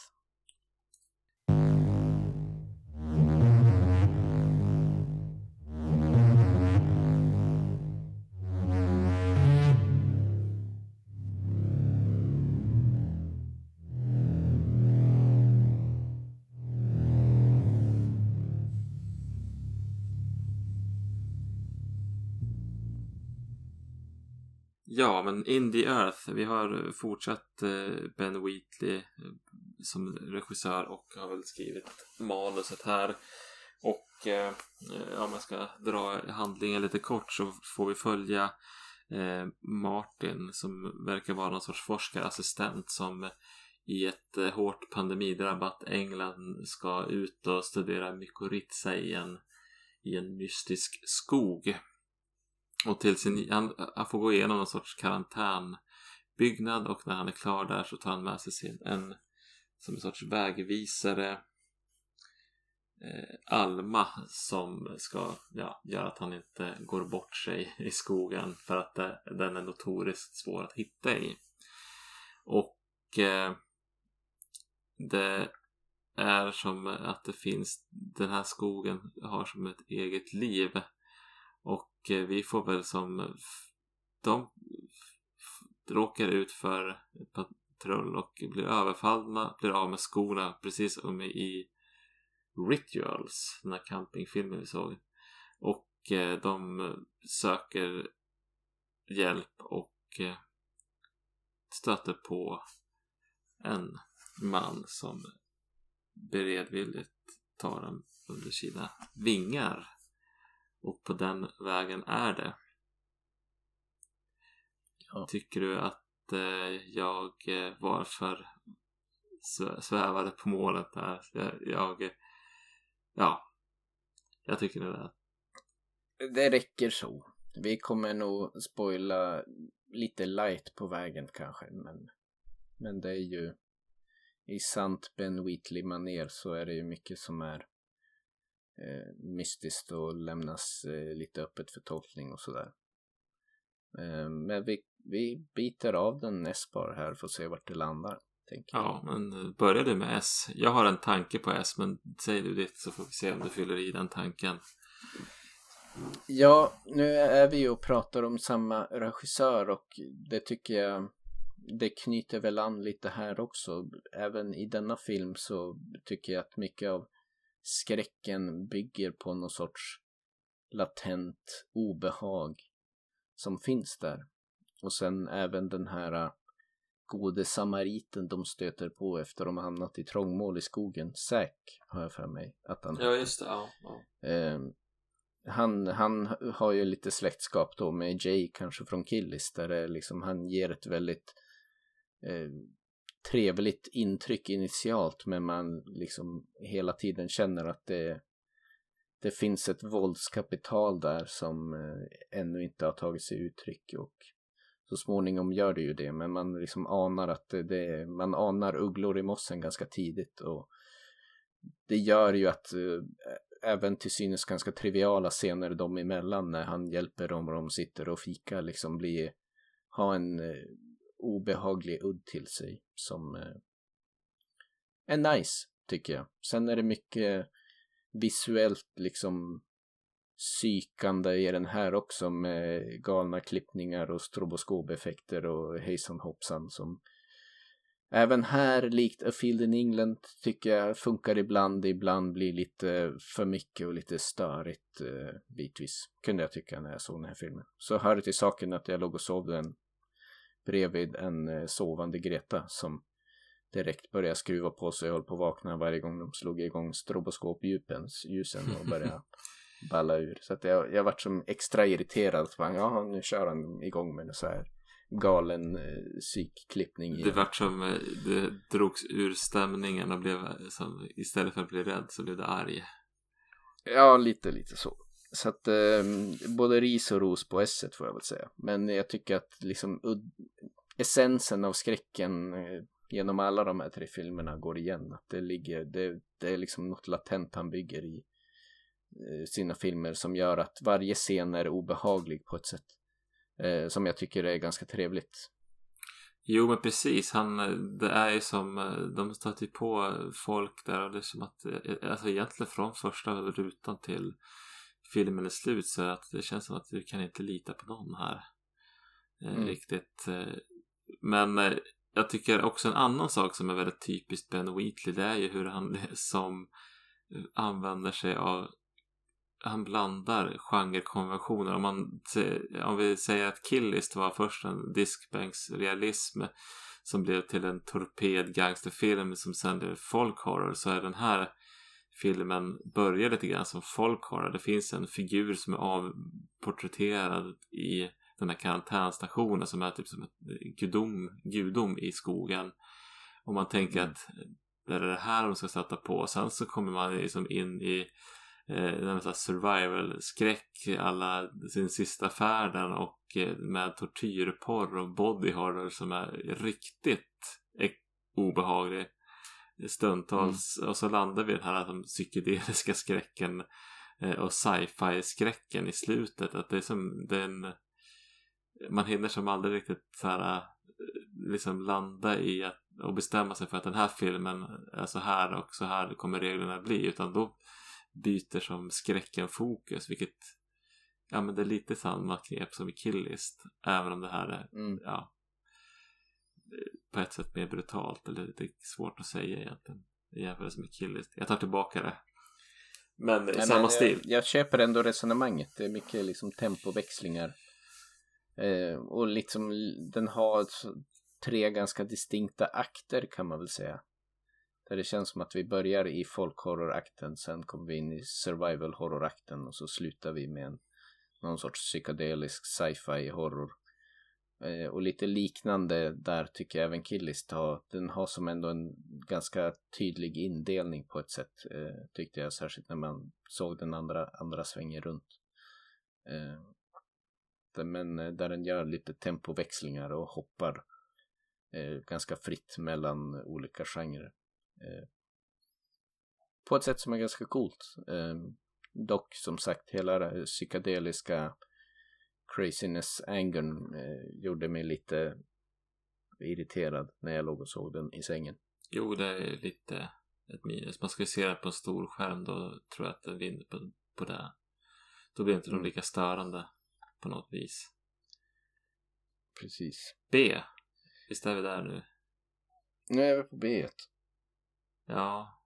Ja, men In the Earth. Vi har eh, fortsatt eh, Ben Wheatley eh, som regissör och har väl skrivit manuset här. Och eh, om jag ska dra handlingen lite kort så får vi följa Martin som verkar vara någon sorts forskarassistent som i ett hårt pandemidrabbat England ska ut och studera mykorrhiza i en, i en mystisk skog. Och till sin, han, han får gå igenom någon sorts karantänbyggnad och när han är klar där så tar han med sig sin, en som en sorts vägvisare eh, Alma som ska ja, göra att han inte går bort sig i skogen för att det, den är notoriskt svår att hitta i. Och eh, det är som att det finns, den här skogen har som ett eget liv. Och Eh, vi får väl som, de råkar ut för patrull och blir överfallna, blir av med skorna precis som i Rituals, den här campingfilmen vi såg. Och eh, de söker hjälp och eh, stöter på en man som beredvilligt tar dem under sina vingar. Och på den vägen är det. Ja. Tycker du att eh, jag eh, var för svävade på målet där? Jag, jag ja, jag tycker det. Där. Det räcker så. Vi kommer nog spoila lite light på vägen kanske, men, men det är ju i sant Ben Wheatley-manér så är det ju mycket som är eh, mystiskt och lämnas eh, lite öppet för tolkning och sådär. Eh, men vi, vi biter av den bara här för att se vart det landar. Ja, men börjar du med S? Jag har en tanke på S, men säg du ditt så får vi se om du fyller i den tanken. Ja, nu är vi ju och pratar om samma regissör och det tycker jag det knyter väl an lite här också. Även i denna film så tycker jag att mycket av skräcken bygger på någon sorts latent obehag som finns där. Och sen även den här gode samariten de stöter på efter de hamnat i trångmål i skogen. Zack har jag för mig att han Ja, just det. Ja, ja. Eh, han, han har ju lite släktskap då med Jay kanske från Killis där det liksom, han ger ett väldigt eh, trevligt intryck initialt men man liksom hela tiden känner att det, det finns ett våldskapital där som eh, ännu inte har tagit sig uttryck och så småningom gör det ju det. Men man liksom anar att det, det man anar ugglor i mossen ganska tidigt och det gör ju att eh, även till synes ganska triviala scener dem emellan när han hjälper dem och de sitter och fikar liksom blir ha en eh, obehaglig udd till sig som eh, är nice tycker jag. Sen är det mycket visuellt liksom psykande i den här också med galna klippningar och stroboskopeffekter och hejsan hoppsan som även här likt A Field in England tycker jag funkar ibland, ibland blir lite för mycket och lite störigt eh, bitvis kunde jag tycka när jag såg den här filmen. Så hör det till saken att jag låg och sov den bredvid en eh, sovande Greta som direkt började skruva på sig och höll på att vakna varje gång de slog igång stroboskopljusen och började balla ur. Så att jag, jag varit som extra irriterad. För, ja, nu kör han igång med en så här galen eh, psykklippning. Det vart som, eh, det drogs ur stämningen och blev som, istället för att bli rädd så blev det arg. Ja, lite, lite så. Så att eh, både ris och ros på S får jag väl säga. Men jag tycker att liksom essensen av skräcken eh, genom alla de här tre filmerna går igen. Att det ligger, det, det är liksom något latent han bygger i Eh, sina filmer som gör att varje scen är obehaglig på ett sätt eh, som jag tycker är ganska trevligt. Jo men precis, han, eh, det är ju som, eh, de stöter på folk där och det är som att, eh, alltså egentligen från första rutan till filmen är slut så att det känns som att du kan inte lita på någon här. Mm. Riktigt. Men jag tycker också en annan sak som är väldigt typiskt Ben Wheatley det är ju hur han som använder sig av han blandar genrekonventioner. Om, man, om vi säger att Killist var först en diskbänksrealism som blev till en torped gangsterfilm som sen blev folkhorror så är den här filmen börjar lite grann som folkhorror. Det finns en figur som är avporträtterad i den här karantänstationen som är typ som ett gudom, gudom i skogen. Och man tänker mm. att det är det här de ska sätta på. Sen så kommer man liksom in i eh, survival-skräck alla sin sista färden och eh, med tortyrporr och body horror som är riktigt obehaglig. Stundtals mm. och så landar vi den här liksom, psykedeliska skräcken eh, och sci-fi skräcken i slutet. Att det är som den man hinner som aldrig riktigt så här, eh, liksom landa i att, och bestämma sig för att den här filmen är så här och så här kommer reglerna bli utan då byter som skräcken fokus vilket ja men det är lite samma knep som i Killist även om det här är mm. ja på ett sätt mer brutalt eller det är svårt att säga egentligen. I jämförelse med Killist. Jag tar tillbaka det. Men i samma men, stil. jag, jag köper ändå resonemanget. Det är mycket liksom tempoväxlingar. Eh, och liksom den har tre ganska distinkta akter kan man väl säga. Där det känns som att vi börjar i folkhorrorakten, sen kommer vi in i survival horrorakten och så slutar vi med en, någon sorts psykedelisk sci-fi horror. Eh, och lite liknande där tycker jag även Killist har. Den har som ändå en ganska tydlig indelning på ett sätt. Eh, tyckte jag särskilt när man såg den andra, andra svängen runt. Eh, men eh, där den gör lite tempoväxlingar och hoppar eh, ganska fritt mellan olika genrer. Eh, på ett sätt som är ganska coolt. Eh, dock som sagt hela det psykedeliska craziness angern eh, gjorde mig lite irriterad när jag låg och såg den i sängen. Jo, det är lite ett minus. Man ska ju se det på en stor skärm då tror jag att den vinner på, på det. Då blir inte mm. de lika störande på något vis. Precis. B. Visst är vi där nu? Nu är vi på B. Ja.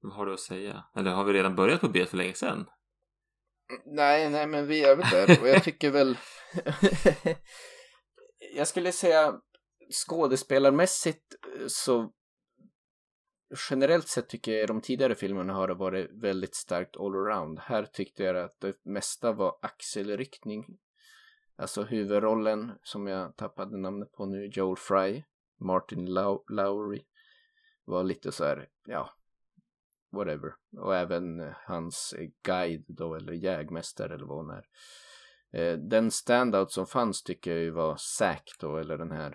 Vad har du att säga? Eller har vi redan börjat på B för länge sedan? Nej, nej, men vi är väl där och jag tycker väl... jag skulle säga skådespelarmässigt eh, så generellt sett tycker jag i de tidigare filmerna har det varit väldigt starkt allround. Här tyckte jag att det mesta var axelryckning. Alltså huvudrollen som jag tappade namnet på nu, Joel Fry, Martin Low Lowry var lite så här, ja, whatever. Och även hans guide då, eller jägmästare eller vad hon är. Eh, den standout som fanns tycker jag ju var Zack då, eller den här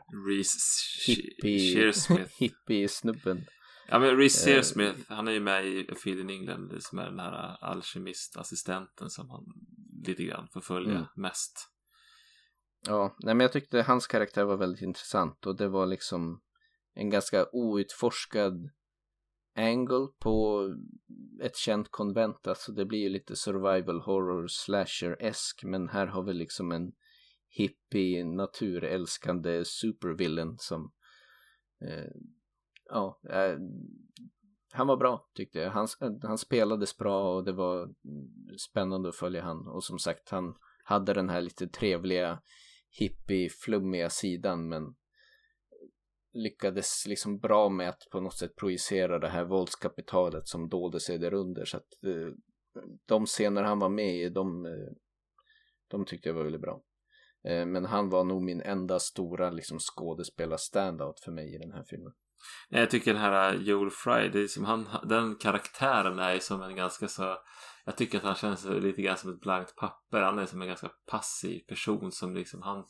hippie, hippie-snubben. Ja men Reece eh, Shearsmith, han är ju med i Feed in England som är den här alkemistassistenten som han lite grann förföljer mm. mest. Ja, nej men jag tyckte hans karaktär var väldigt intressant och det var liksom en ganska outforskad angle på ett känt konvent. Alltså det blir ju lite survival horror slasher-esk men här har vi liksom en hippie naturälskande supervillain som eh, ja, eh, han var bra tyckte jag. Han, eh, han spelades bra och det var spännande att följa han och som sagt han hade den här lite trevliga hippie-flummiga sidan men lyckades liksom bra med att på något sätt projicera det här våldskapitalet som dolde sig där under så att eh, de scener han var med i de, eh, de tyckte jag var väldigt bra. Eh, men han var nog min enda stora liksom skådespelar-standout för mig i den här filmen. Jag tycker den här Joel Fry, det är som han, den karaktären är som en ganska så jag tycker att han känns lite grann som ett blankt papper. Han är som en ganska passiv person som liksom han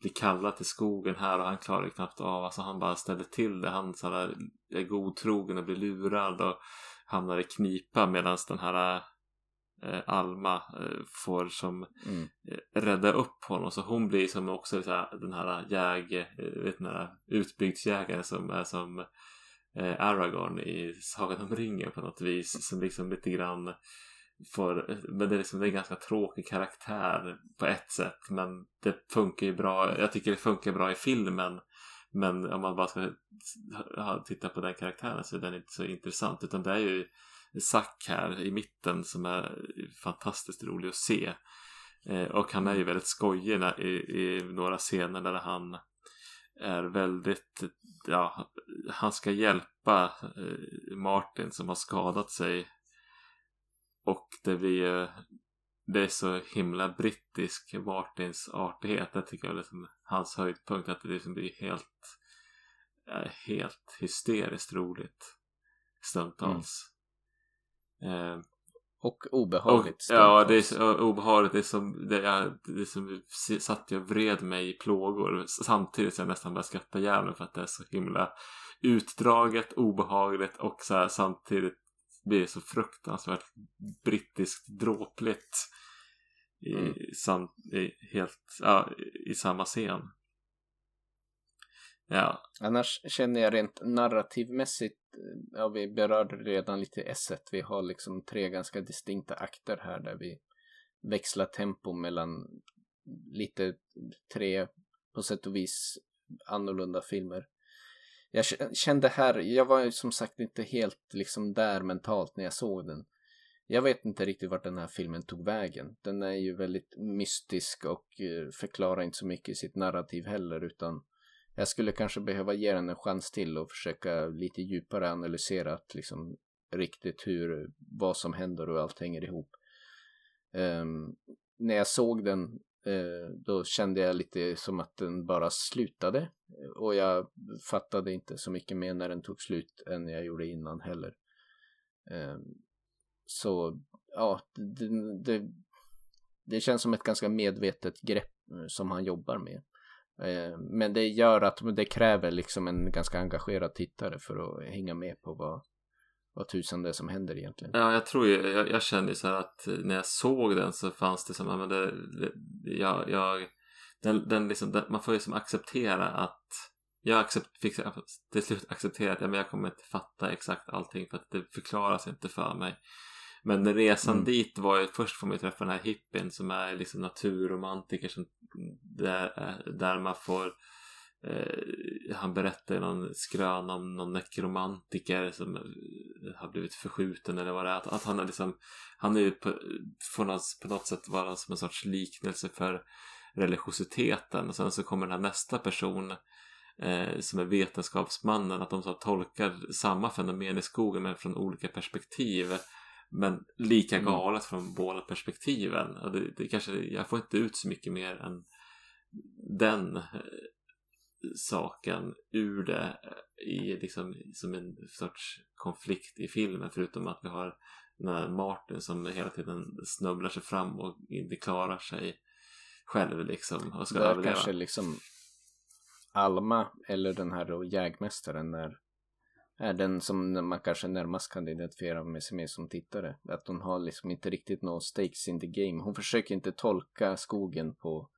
blir kallad till skogen här och han klarar knappt av. Alltså han bara ställer till det. Han så här, är godtrogen och blir lurad och hamnar i knipa medan den här eh, Alma eh, får som mm. eh, rädda upp honom. Så hon blir som också så här, den här jäg, eh, vet här utbygdsjägaren som är som eh, Aragorn i Sagan om ringen på något vis. Som liksom lite grann får, men det är liksom en ganska tråkig karaktär på ett sätt. Men det funkar ju bra. Jag tycker det funkar bra i filmen. Men om man bara ska titta på den karaktären så är den inte så intressant. Utan det är ju Zack här i mitten som är fantastiskt rolig att se. Eh, och han är ju väldigt skojig i, i några scener där han är väldigt, ja, han ska hjälpa eh, Martin som har skadat sig och det blir det är så himla brittisk Martins artighet. Det tycker jag är liksom hans höjdpunkt. Att det liksom blir helt helt hysteriskt roligt stundtals. Mm. Eh. Och obehagligt. Och, ja, det är så, obehagligt. Det är som, det är, det är som satt jag vred mig i plågor samtidigt som jag nästan började skratta ihjäl för att det är så himla utdraget, obehagligt och så här, samtidigt blir så fruktansvärt brittiskt dråpligt i, mm. sam, i, helt, ja, i samma scen. Ja. Annars känner jag rent narrativmässigt, ja vi berörde redan lite s vi har liksom tre ganska distinkta akter här där vi växlar tempo mellan lite tre på sätt och vis annorlunda filmer. Jag kände här, jag var som sagt inte helt liksom där mentalt när jag såg den. Jag vet inte riktigt vart den här filmen tog vägen. Den är ju väldigt mystisk och eh, förklarar inte så mycket i sitt narrativ heller utan jag skulle kanske behöva ge den en chans till och försöka lite djupare analysera att liksom riktigt hur, vad som händer och allt hänger ihop. Um, när jag såg den Eh, då kände jag lite som att den bara slutade eh, och jag fattade inte så mycket mer när den tog slut än jag gjorde innan heller. Ehm, så ja, det, det, det känns som ett ganska medvetet grepp eh, som han jobbar med. Ehm, men det gör att det kräver liksom en ganska engagerad tittare för att hänga med på vad, vad tusan det är som händer egentligen. Ja, jag tror ju, jag, jag kände så här att när jag såg den så fanns det som, men det, det jag, jag den, den liksom, den, man får ju som acceptera att jag accept, fick till slut acceptera att ja, men jag kommer inte fatta exakt allting för att det förklaras inte för mig. Men resan mm. dit var ju, först får man ju träffa den här hippien som är liksom naturromantiker som, där, där man får han berättar någon skrön om någon nekromantiker som har blivit förskjuten eller vad det är. Att, att han är liksom, han är ju på, får något, på något sätt vara som en sorts liknelse för religiositeten. Och sen så kommer den här nästa person eh, som är vetenskapsmannen, att de så tolkar samma fenomen i skogen men från olika perspektiv. Men lika mm. galet mm. från båda perspektiven. Och det, det kanske, jag får inte ut så mycket mer än den eh, saken ur det eh, i liksom som en sorts konflikt i filmen förutom att vi har den här Martin som hela tiden snubblar sig fram och inte klarar sig själv liksom och ska Där överleva. kanske liksom Alma eller den här då jägmästaren är är den som man kanske närmast kan identifiera med sig med som tittare. Att hon har liksom inte riktigt någon stakes in the game. Hon försöker inte tolka skogen på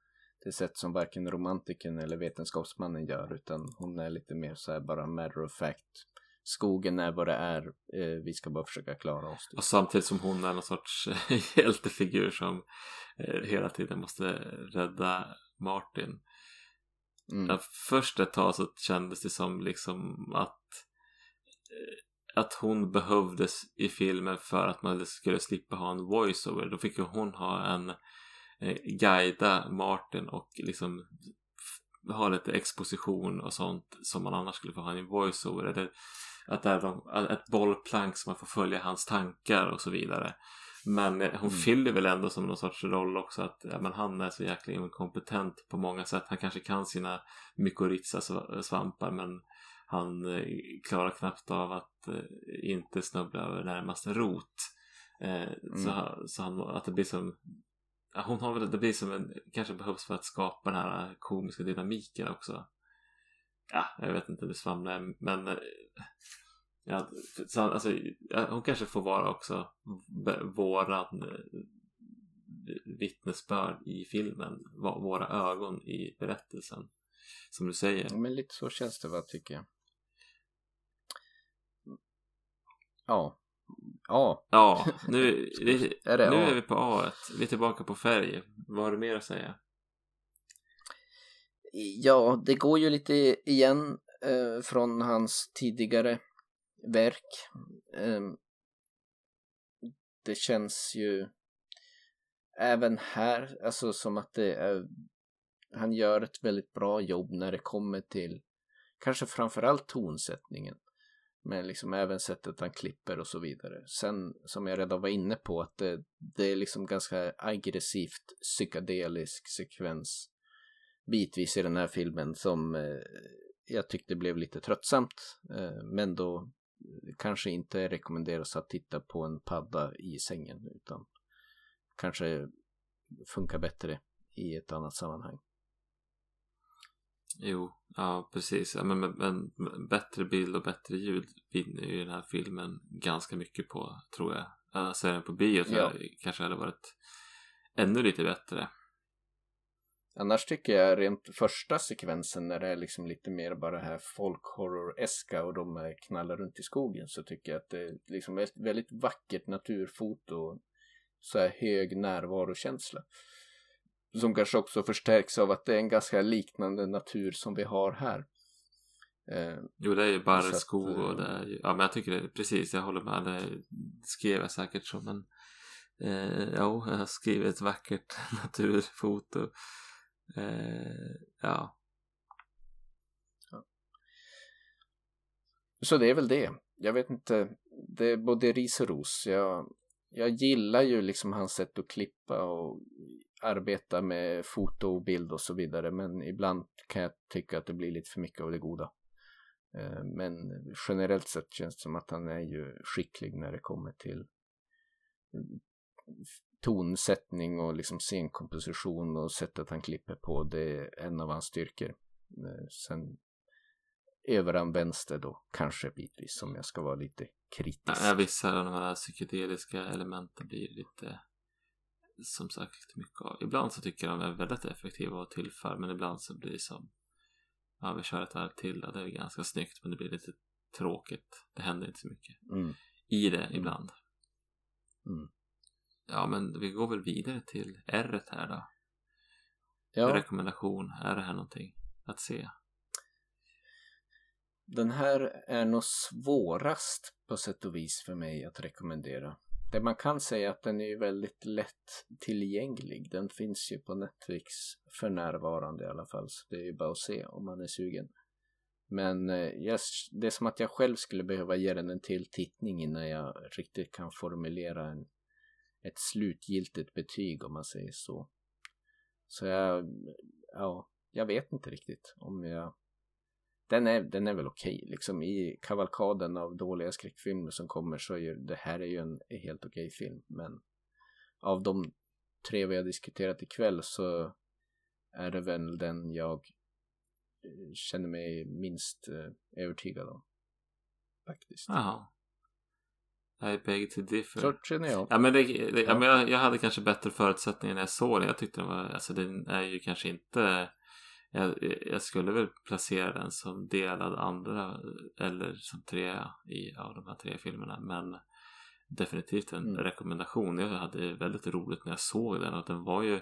det sätt som varken romantiken eller vetenskapsmannen gör utan hon är lite mer så här bara matter of fact. Skogen är vad det är, eh, vi ska bara försöka klara oss. Och samtidigt som hon är någon sorts hjältefigur som eh, hela tiden måste rädda Martin. Mm. först ett tag så kändes det som liksom att att hon behövdes i filmen för att man skulle slippa ha en voiceover. Då fick ju hon ha en eh, guida Martin och liksom ha lite exposition och sånt som man annars skulle få ha i en voiceover. Eller att det är ett bollplank som man får följa hans tankar och så vidare. Men eh, hon mm. fyller väl ändå som någon sorts roll också att ja, men han är så jäkla inkompetent på många sätt. Han kanske kan sina mykorrhiza svampar men han eh, klarar knappt av att eh, inte snubbla över närmaste rot. Eh, mm. Så, så han, att det blir som hon har väl, det blir som en, kanske behövs för att skapa den här komiska dynamiken också. Ja, jag vet inte, det svamlar men eh, ja, så, alltså, hon kanske får vara också våran eh, vittnesbörd i filmen, våra ögon i berättelsen. Som du säger. Men lite så känns det va, tycker jag. Ja. A. Ja, nu, det, är, det nu är vi på A. Vi är tillbaka på färg. Vad har du mer att säga? Ja, det går ju lite igen eh, från hans tidigare verk. Eh, det känns ju även här, alltså som att det är, han gör ett väldigt bra jobb när det kommer till kanske framförallt tonsättningen. Men liksom även sättet han klipper och så vidare. Sen som jag redan var inne på att det, det är liksom ganska aggressivt psykedelisk sekvens bitvis i den här filmen som eh, jag tyckte blev lite tröttsamt. Eh, men då kanske inte rekommenderas att titta på en padda i sängen utan kanske funkar bättre i ett annat sammanhang. Jo, ja precis. Men, men, men, bättre bild och bättre ljud vinner ju den här filmen ganska mycket på, tror jag. Alltså den på bio så ja. kanske hade varit ännu lite bättre. Annars tycker jag rent första sekvensen när det är liksom lite mer bara här folkhorror-eska och de knallar runt i skogen så tycker jag att det är liksom ett väldigt vackert naturfoto. Så här hög närvarokänsla. Som kanske också förstärks av att det är en ganska liknande natur som vi har här. Eh, jo, det är ju barrskog och det är ju, ja men jag tycker det, precis, jag håller med, det skrev jag säkert som en, eh, ja, jag har skrivit ett vackert naturfoto. Eh, ja. ja. Så det är väl det. Jag vet inte, det är både ris och ros. Jag, jag gillar ju liksom hans sätt att klippa och arbeta med foto och bild och så vidare men ibland kan jag tycka att det blir lite för mycket av det goda. Eh, men generellt sett känns det som att han är ju skicklig när det kommer till mm, tonsättning och liksom scenkomposition och sättet han klipper på. Det är en av hans styrkor. Eh, sen överanvänds det då kanske bitvis om jag ska vara lite kritisk. Ja, vissa av de här psykedeliska elementen blir lite som sagt mycket av. Ibland så tycker jag de är väldigt effektiva och tillför men ibland så blir det som ja vi kör ett varv till och det är ganska snyggt men det blir lite tråkigt. Det händer inte så mycket mm. i det ibland. Mm. Ja men vi går väl vidare till R här då. Ja. Rekommendation, är det här någonting att se? Den här är nog svårast på sätt och vis för mig att rekommendera. Det man kan säga är att den är väldigt lätt tillgänglig. Den finns ju på Netflix för närvarande i alla fall. Så det är ju bara att se om man är sugen. Men eh, jag, det är som att jag själv skulle behöva ge den en till tittning innan jag riktigt kan formulera en, ett slutgiltigt betyg om man säger så. Så jag, ja, jag vet inte riktigt om jag den är, den är väl okej. Okay. Liksom i kavalkaden av dåliga skräckfilmer som kommer så är det här är ju en helt okej okay film. Men av de tre vi har diskuterat ikväll så är det väl den jag eh, känner mig minst eh, övertygad om. Faktiskt. Jaha. I beg to differ. Så känner jag. Ja men, det, det, ja. men jag, jag, hade kanske bättre förutsättningar när jag såg den. Jag tyckte den var, alltså den är ju kanske inte jag, jag, skulle väl placera den som delad andra eller som trea i av de här tre filmerna men definitivt en mm. rekommendation. Jag hade väldigt roligt när jag såg den och den var ju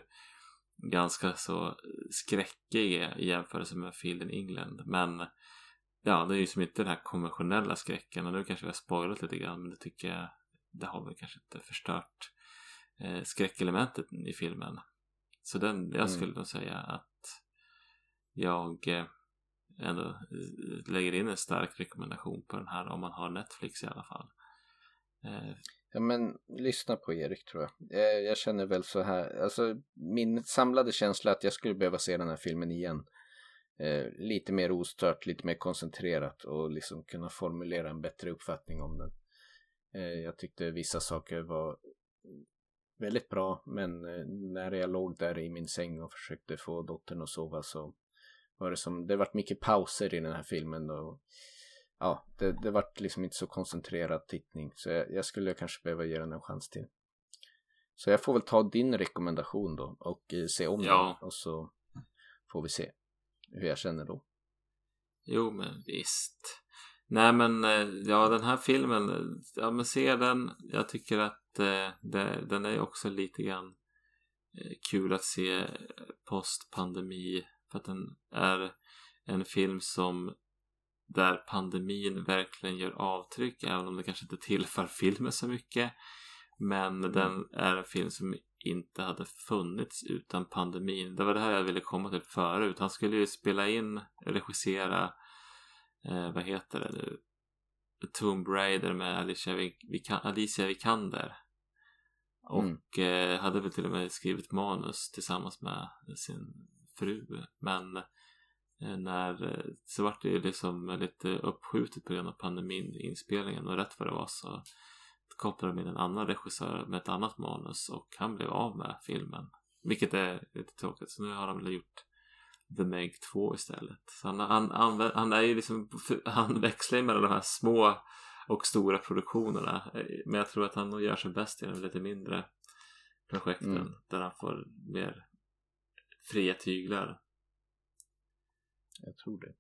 ganska så skräckig i jämförelse med Field in England men ja, det är ju som inte den här konventionella skräcken och nu kanske vi har spoilat lite grann men det tycker jag det har väl kanske inte förstört eh, skräckelementet i filmen. Så den, jag mm. skulle nog säga att jag eh, ändå eh, lägger in en stark rekommendation på den här om man har Netflix i alla fall. Eh, ja men lyssna på Erik tror jag. Jag känner väl så här, alltså min samlade känsla att jag skulle behöva se den här filmen igen. lite mer ostört, lite mer koncentrerat och liksom kunna formulera en bättre uppfattning om den. jag tyckte vissa saker var väldigt bra men när jag låg där i min säng och försökte få dottern att sova så var det som, det vart mycket pauser i den här filmen och ja, det, det vart liksom inte så koncentrerad tittning så jag, jag, skulle kanske behöva ge den en chans till. Så jag får väl ta din rekommendation då och eh, se om ja. den och så får vi se hur jag känner då. Jo men visst. Nej men eh, ja den här filmen, ja men se den. Jag tycker att eh, det, den är också lite grann eh, kul att se postpandemi för att den är en film som där pandemin verkligen gör avtryck även om det kanske inte tillför filmen så mycket. Men mm. den är en film som inte hade funnits utan pandemin. Det var det här jag ville komma till förut. Han skulle ju spela in, regissera, eh, vad heter det nu? Tomb Raider med Alicia, Vik Alicia Vikander. Och mm. eh, hade väl till och med skrivit manus tillsammans med sin fru. Men Eh, när, eh, så vart det ju liksom lite uppskjutet på grund av pandemin inspelningen och rätt vad det var så kopplade de in en annan regissör med ett annat manus och han blev av med filmen. Vilket är lite tråkigt så nu har de väl gjort The Meg 2 istället. Så han, han, han, han är ju liksom, han växlar mellan de här små och stora produktionerna. Men jag tror att han nog gör sig bäst i de lite mindre projekten mm. där han får mer fria tyglar. Jag tror det.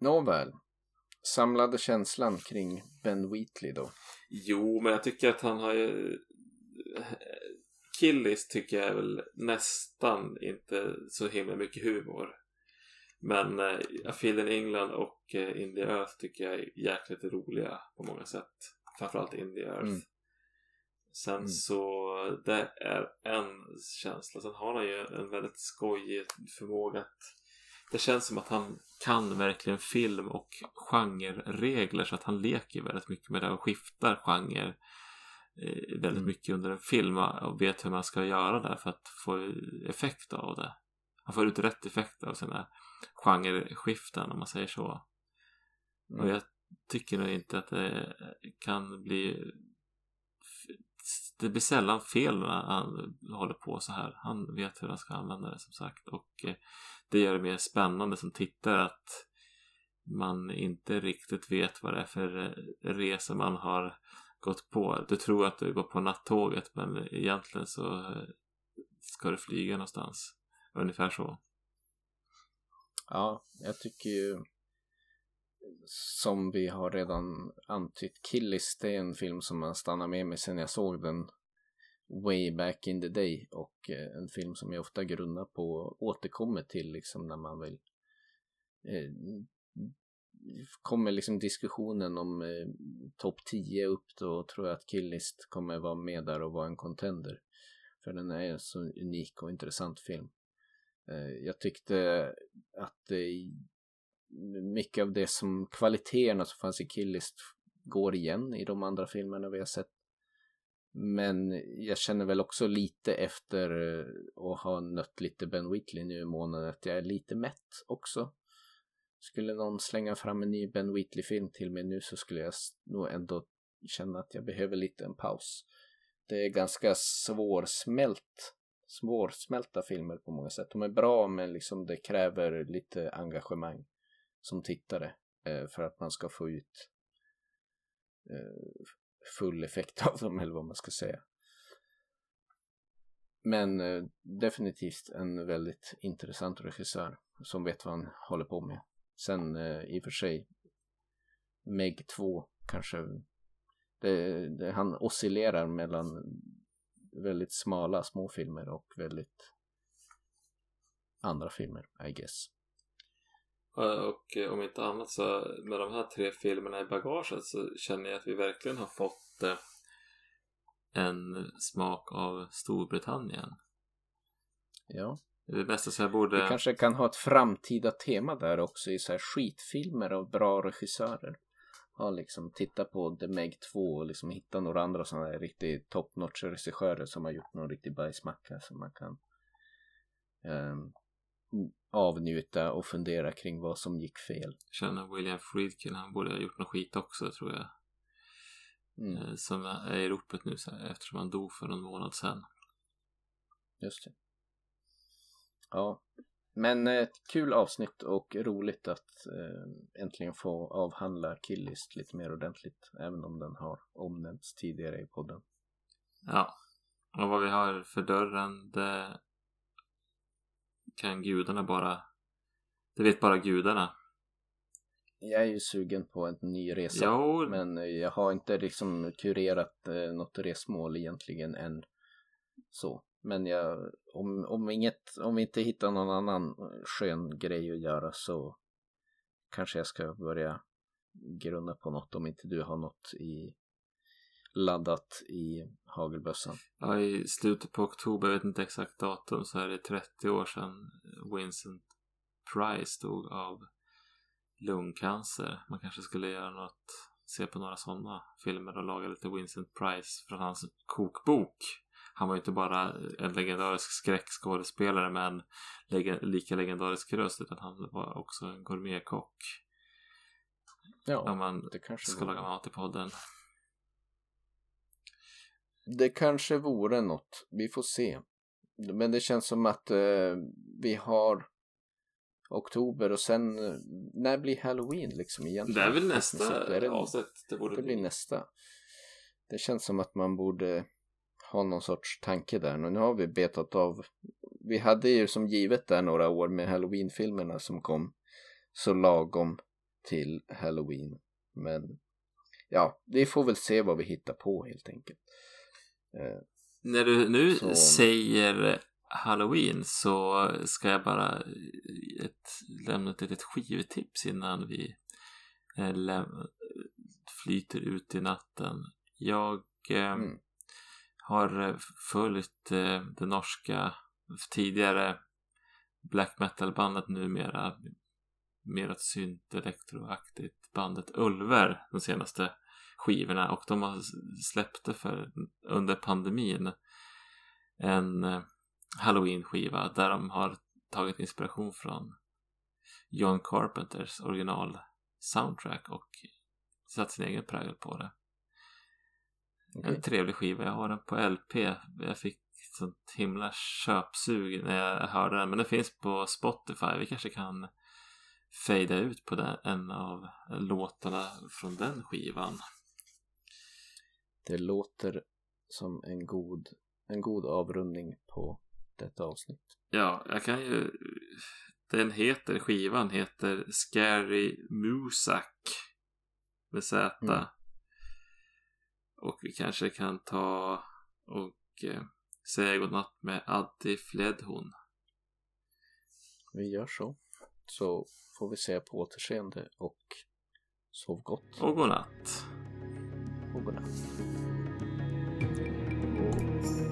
Nåväl. Samlade känslan kring Ben Wheatley då? Jo, men jag tycker att han har ju... Killis tycker jag är väl nästan inte så himla mycket humor. Men eh, A Field in England och eh, In the Earth tycker jag är jäkligt roliga på många sätt. Framförallt In the Earth. Mm. Sen mm. så det är en känsla. Sen har han ju en väldigt skojig förmåga att det känns som att han kan verkligen film och genreregler så att han leker väldigt mycket med det och skiftar genre eh, väldigt mm. mycket under en film och vet hur man ska göra det för att få effekt av det. Han får ut rätt effekt av sina genreskiften om man säger så. Mm. Och jag tycker nog inte att det kan bli det blir sällan fel när han håller på så här. Han vet hur han ska använda det som sagt och eh, det gör det mer spännande som tittare att man inte riktigt vet vad det är för eh, resa man har gått på. Du tror att du går på nattåget men egentligen så eh, ska du flyga någonstans. Ungefär så. Ja, jag tycker ju som vi har redan antytt, Killis, det är en film som har stannat med mig sen jag såg den way back in the day och eh, en film som jag ofta grunnar på och återkommer till liksom när man vill eh, kommer liksom diskussionen om eh, topp 10 upp då tror jag att Killist kommer vara med där och vara en contender. För den är en så unik och intressant film. Eh, jag tyckte att mycket av det som kvaliteterna som fanns i Killist går igen i de andra filmerna vi har sett. Men jag känner väl också lite efter eh, att ha nött lite Ben Wheatley nu i månaden att jag är lite mätt också. Skulle någon slänga fram en ny Ben Wheatley-film till mig nu så skulle jag nog ändå känna att jag behöver lite en paus. Det är ganska svårsmält, svårsmälta filmer på många sätt. De är bra men liksom det kräver lite engagemang som tittare eh, för att man ska få ut eh, full effekt av dem eller vad man ska säga. Men eh, definitivt en väldigt intressant regissör som vet vad han håller på med. Sen eh, i och för sig Meg 2 kanske det, det, han oscillerar mellan väldigt smala små filmer och väldigt andra filmer, I guess. Och om inte annat så med de här tre filmerna i bagaget så känner jag att vi verkligen har fått eh, en smak av Storbritannien. Ja. Det bästa så jag borde... Vi kanske kan ha ett framtida tema där också i så här skitfilmer av bra regissörer. Ja, liksom titta på The Meg 2 och liksom hitta några andra sådana här riktigt top notch regissörer som har gjort någon riktig bajsmacka som man kan um, avnjuta och fundera kring vad som gick fel. Känner William Friedkin, han borde ha gjort något skit också tror jag. Mm. Eh, som är i ropet nu eftersom han dog för någon månad sedan. Just det. Ja, men ett eh, kul avsnitt och roligt att eh, äntligen få avhandla Killist lite mer ordentligt. Även om den har omnämnts tidigare i podden. Ja, och vad vi har för dörren det kan gudarna bara... Det vet bara gudarna. Jag är ju sugen på en ny resa. Jo. Men jag har inte liksom kurerat eh, något resmål egentligen än. Så. Men jag, om, om, inget, om vi inte hittar någon annan skön grej att göra så kanske jag ska börja grunna på något om inte du har något i laddat i hagelbössan. Ja, i slutet på oktober, jag vet inte exakt datum, så är det 30 år sedan Vincent Price dog av lungcancer. Man kanske skulle göra något, se på några sådana filmer och laga lite Vincent Price från hans kokbok han var ju inte bara en legendarisk skräckskådespelare med en leg lika legendarisk röst utan han var också en gourmetkock. Ja, Om man det kanske ska laga mat i podden. Det kanske vore något. Vi får se. Men det känns som att eh, vi har oktober och sen eh, när blir halloween liksom egentligen? Det är väl nästa sett? Är det, avsnitt det borde det blir nästa. Det känns som att man borde ha någon sorts tanke där. Nu har vi betat av. Vi hade ju som givet där några år med halloween-filmerna som kom så lagom till halloween. Men ja, vi får väl se vad vi hittar på helt enkelt. Eh, När du nu Så- säger Halloween så ska jag bara ett, lämna ett litet skivtips innan vi eh, flyter ut i natten. Jag eh, Mm. har eh, följt eh, det norska tidigare black metal-bandet numera mer ett synt elektroaktigt bandet Ulver de senaste skivorna och de har släppte för under pandemin en eh, Halloween-skiva där de har tagit inspiration från John Carpenters original soundtrack och satt sin egen prägel på det. okej. En trevlig skiva. Jag har den på LP. Jag fick sånt himla köpsug när jag hörde den. Men den finns på Spotify. Vi kanske kan fejda ut på den, en av låtarna från den skivan. Det låter som en god, en god avrundning på detta avsnitt. Ja, jag kan ju... Den heter, skivan heter Scary Musak med Z. Mm. Och vi kanske kan ta och eh, säga godnatt med Addi Fledhon. Vi gör så. Så får vi se på återseende och sov gott. Och godnatt. Och godnatt. Och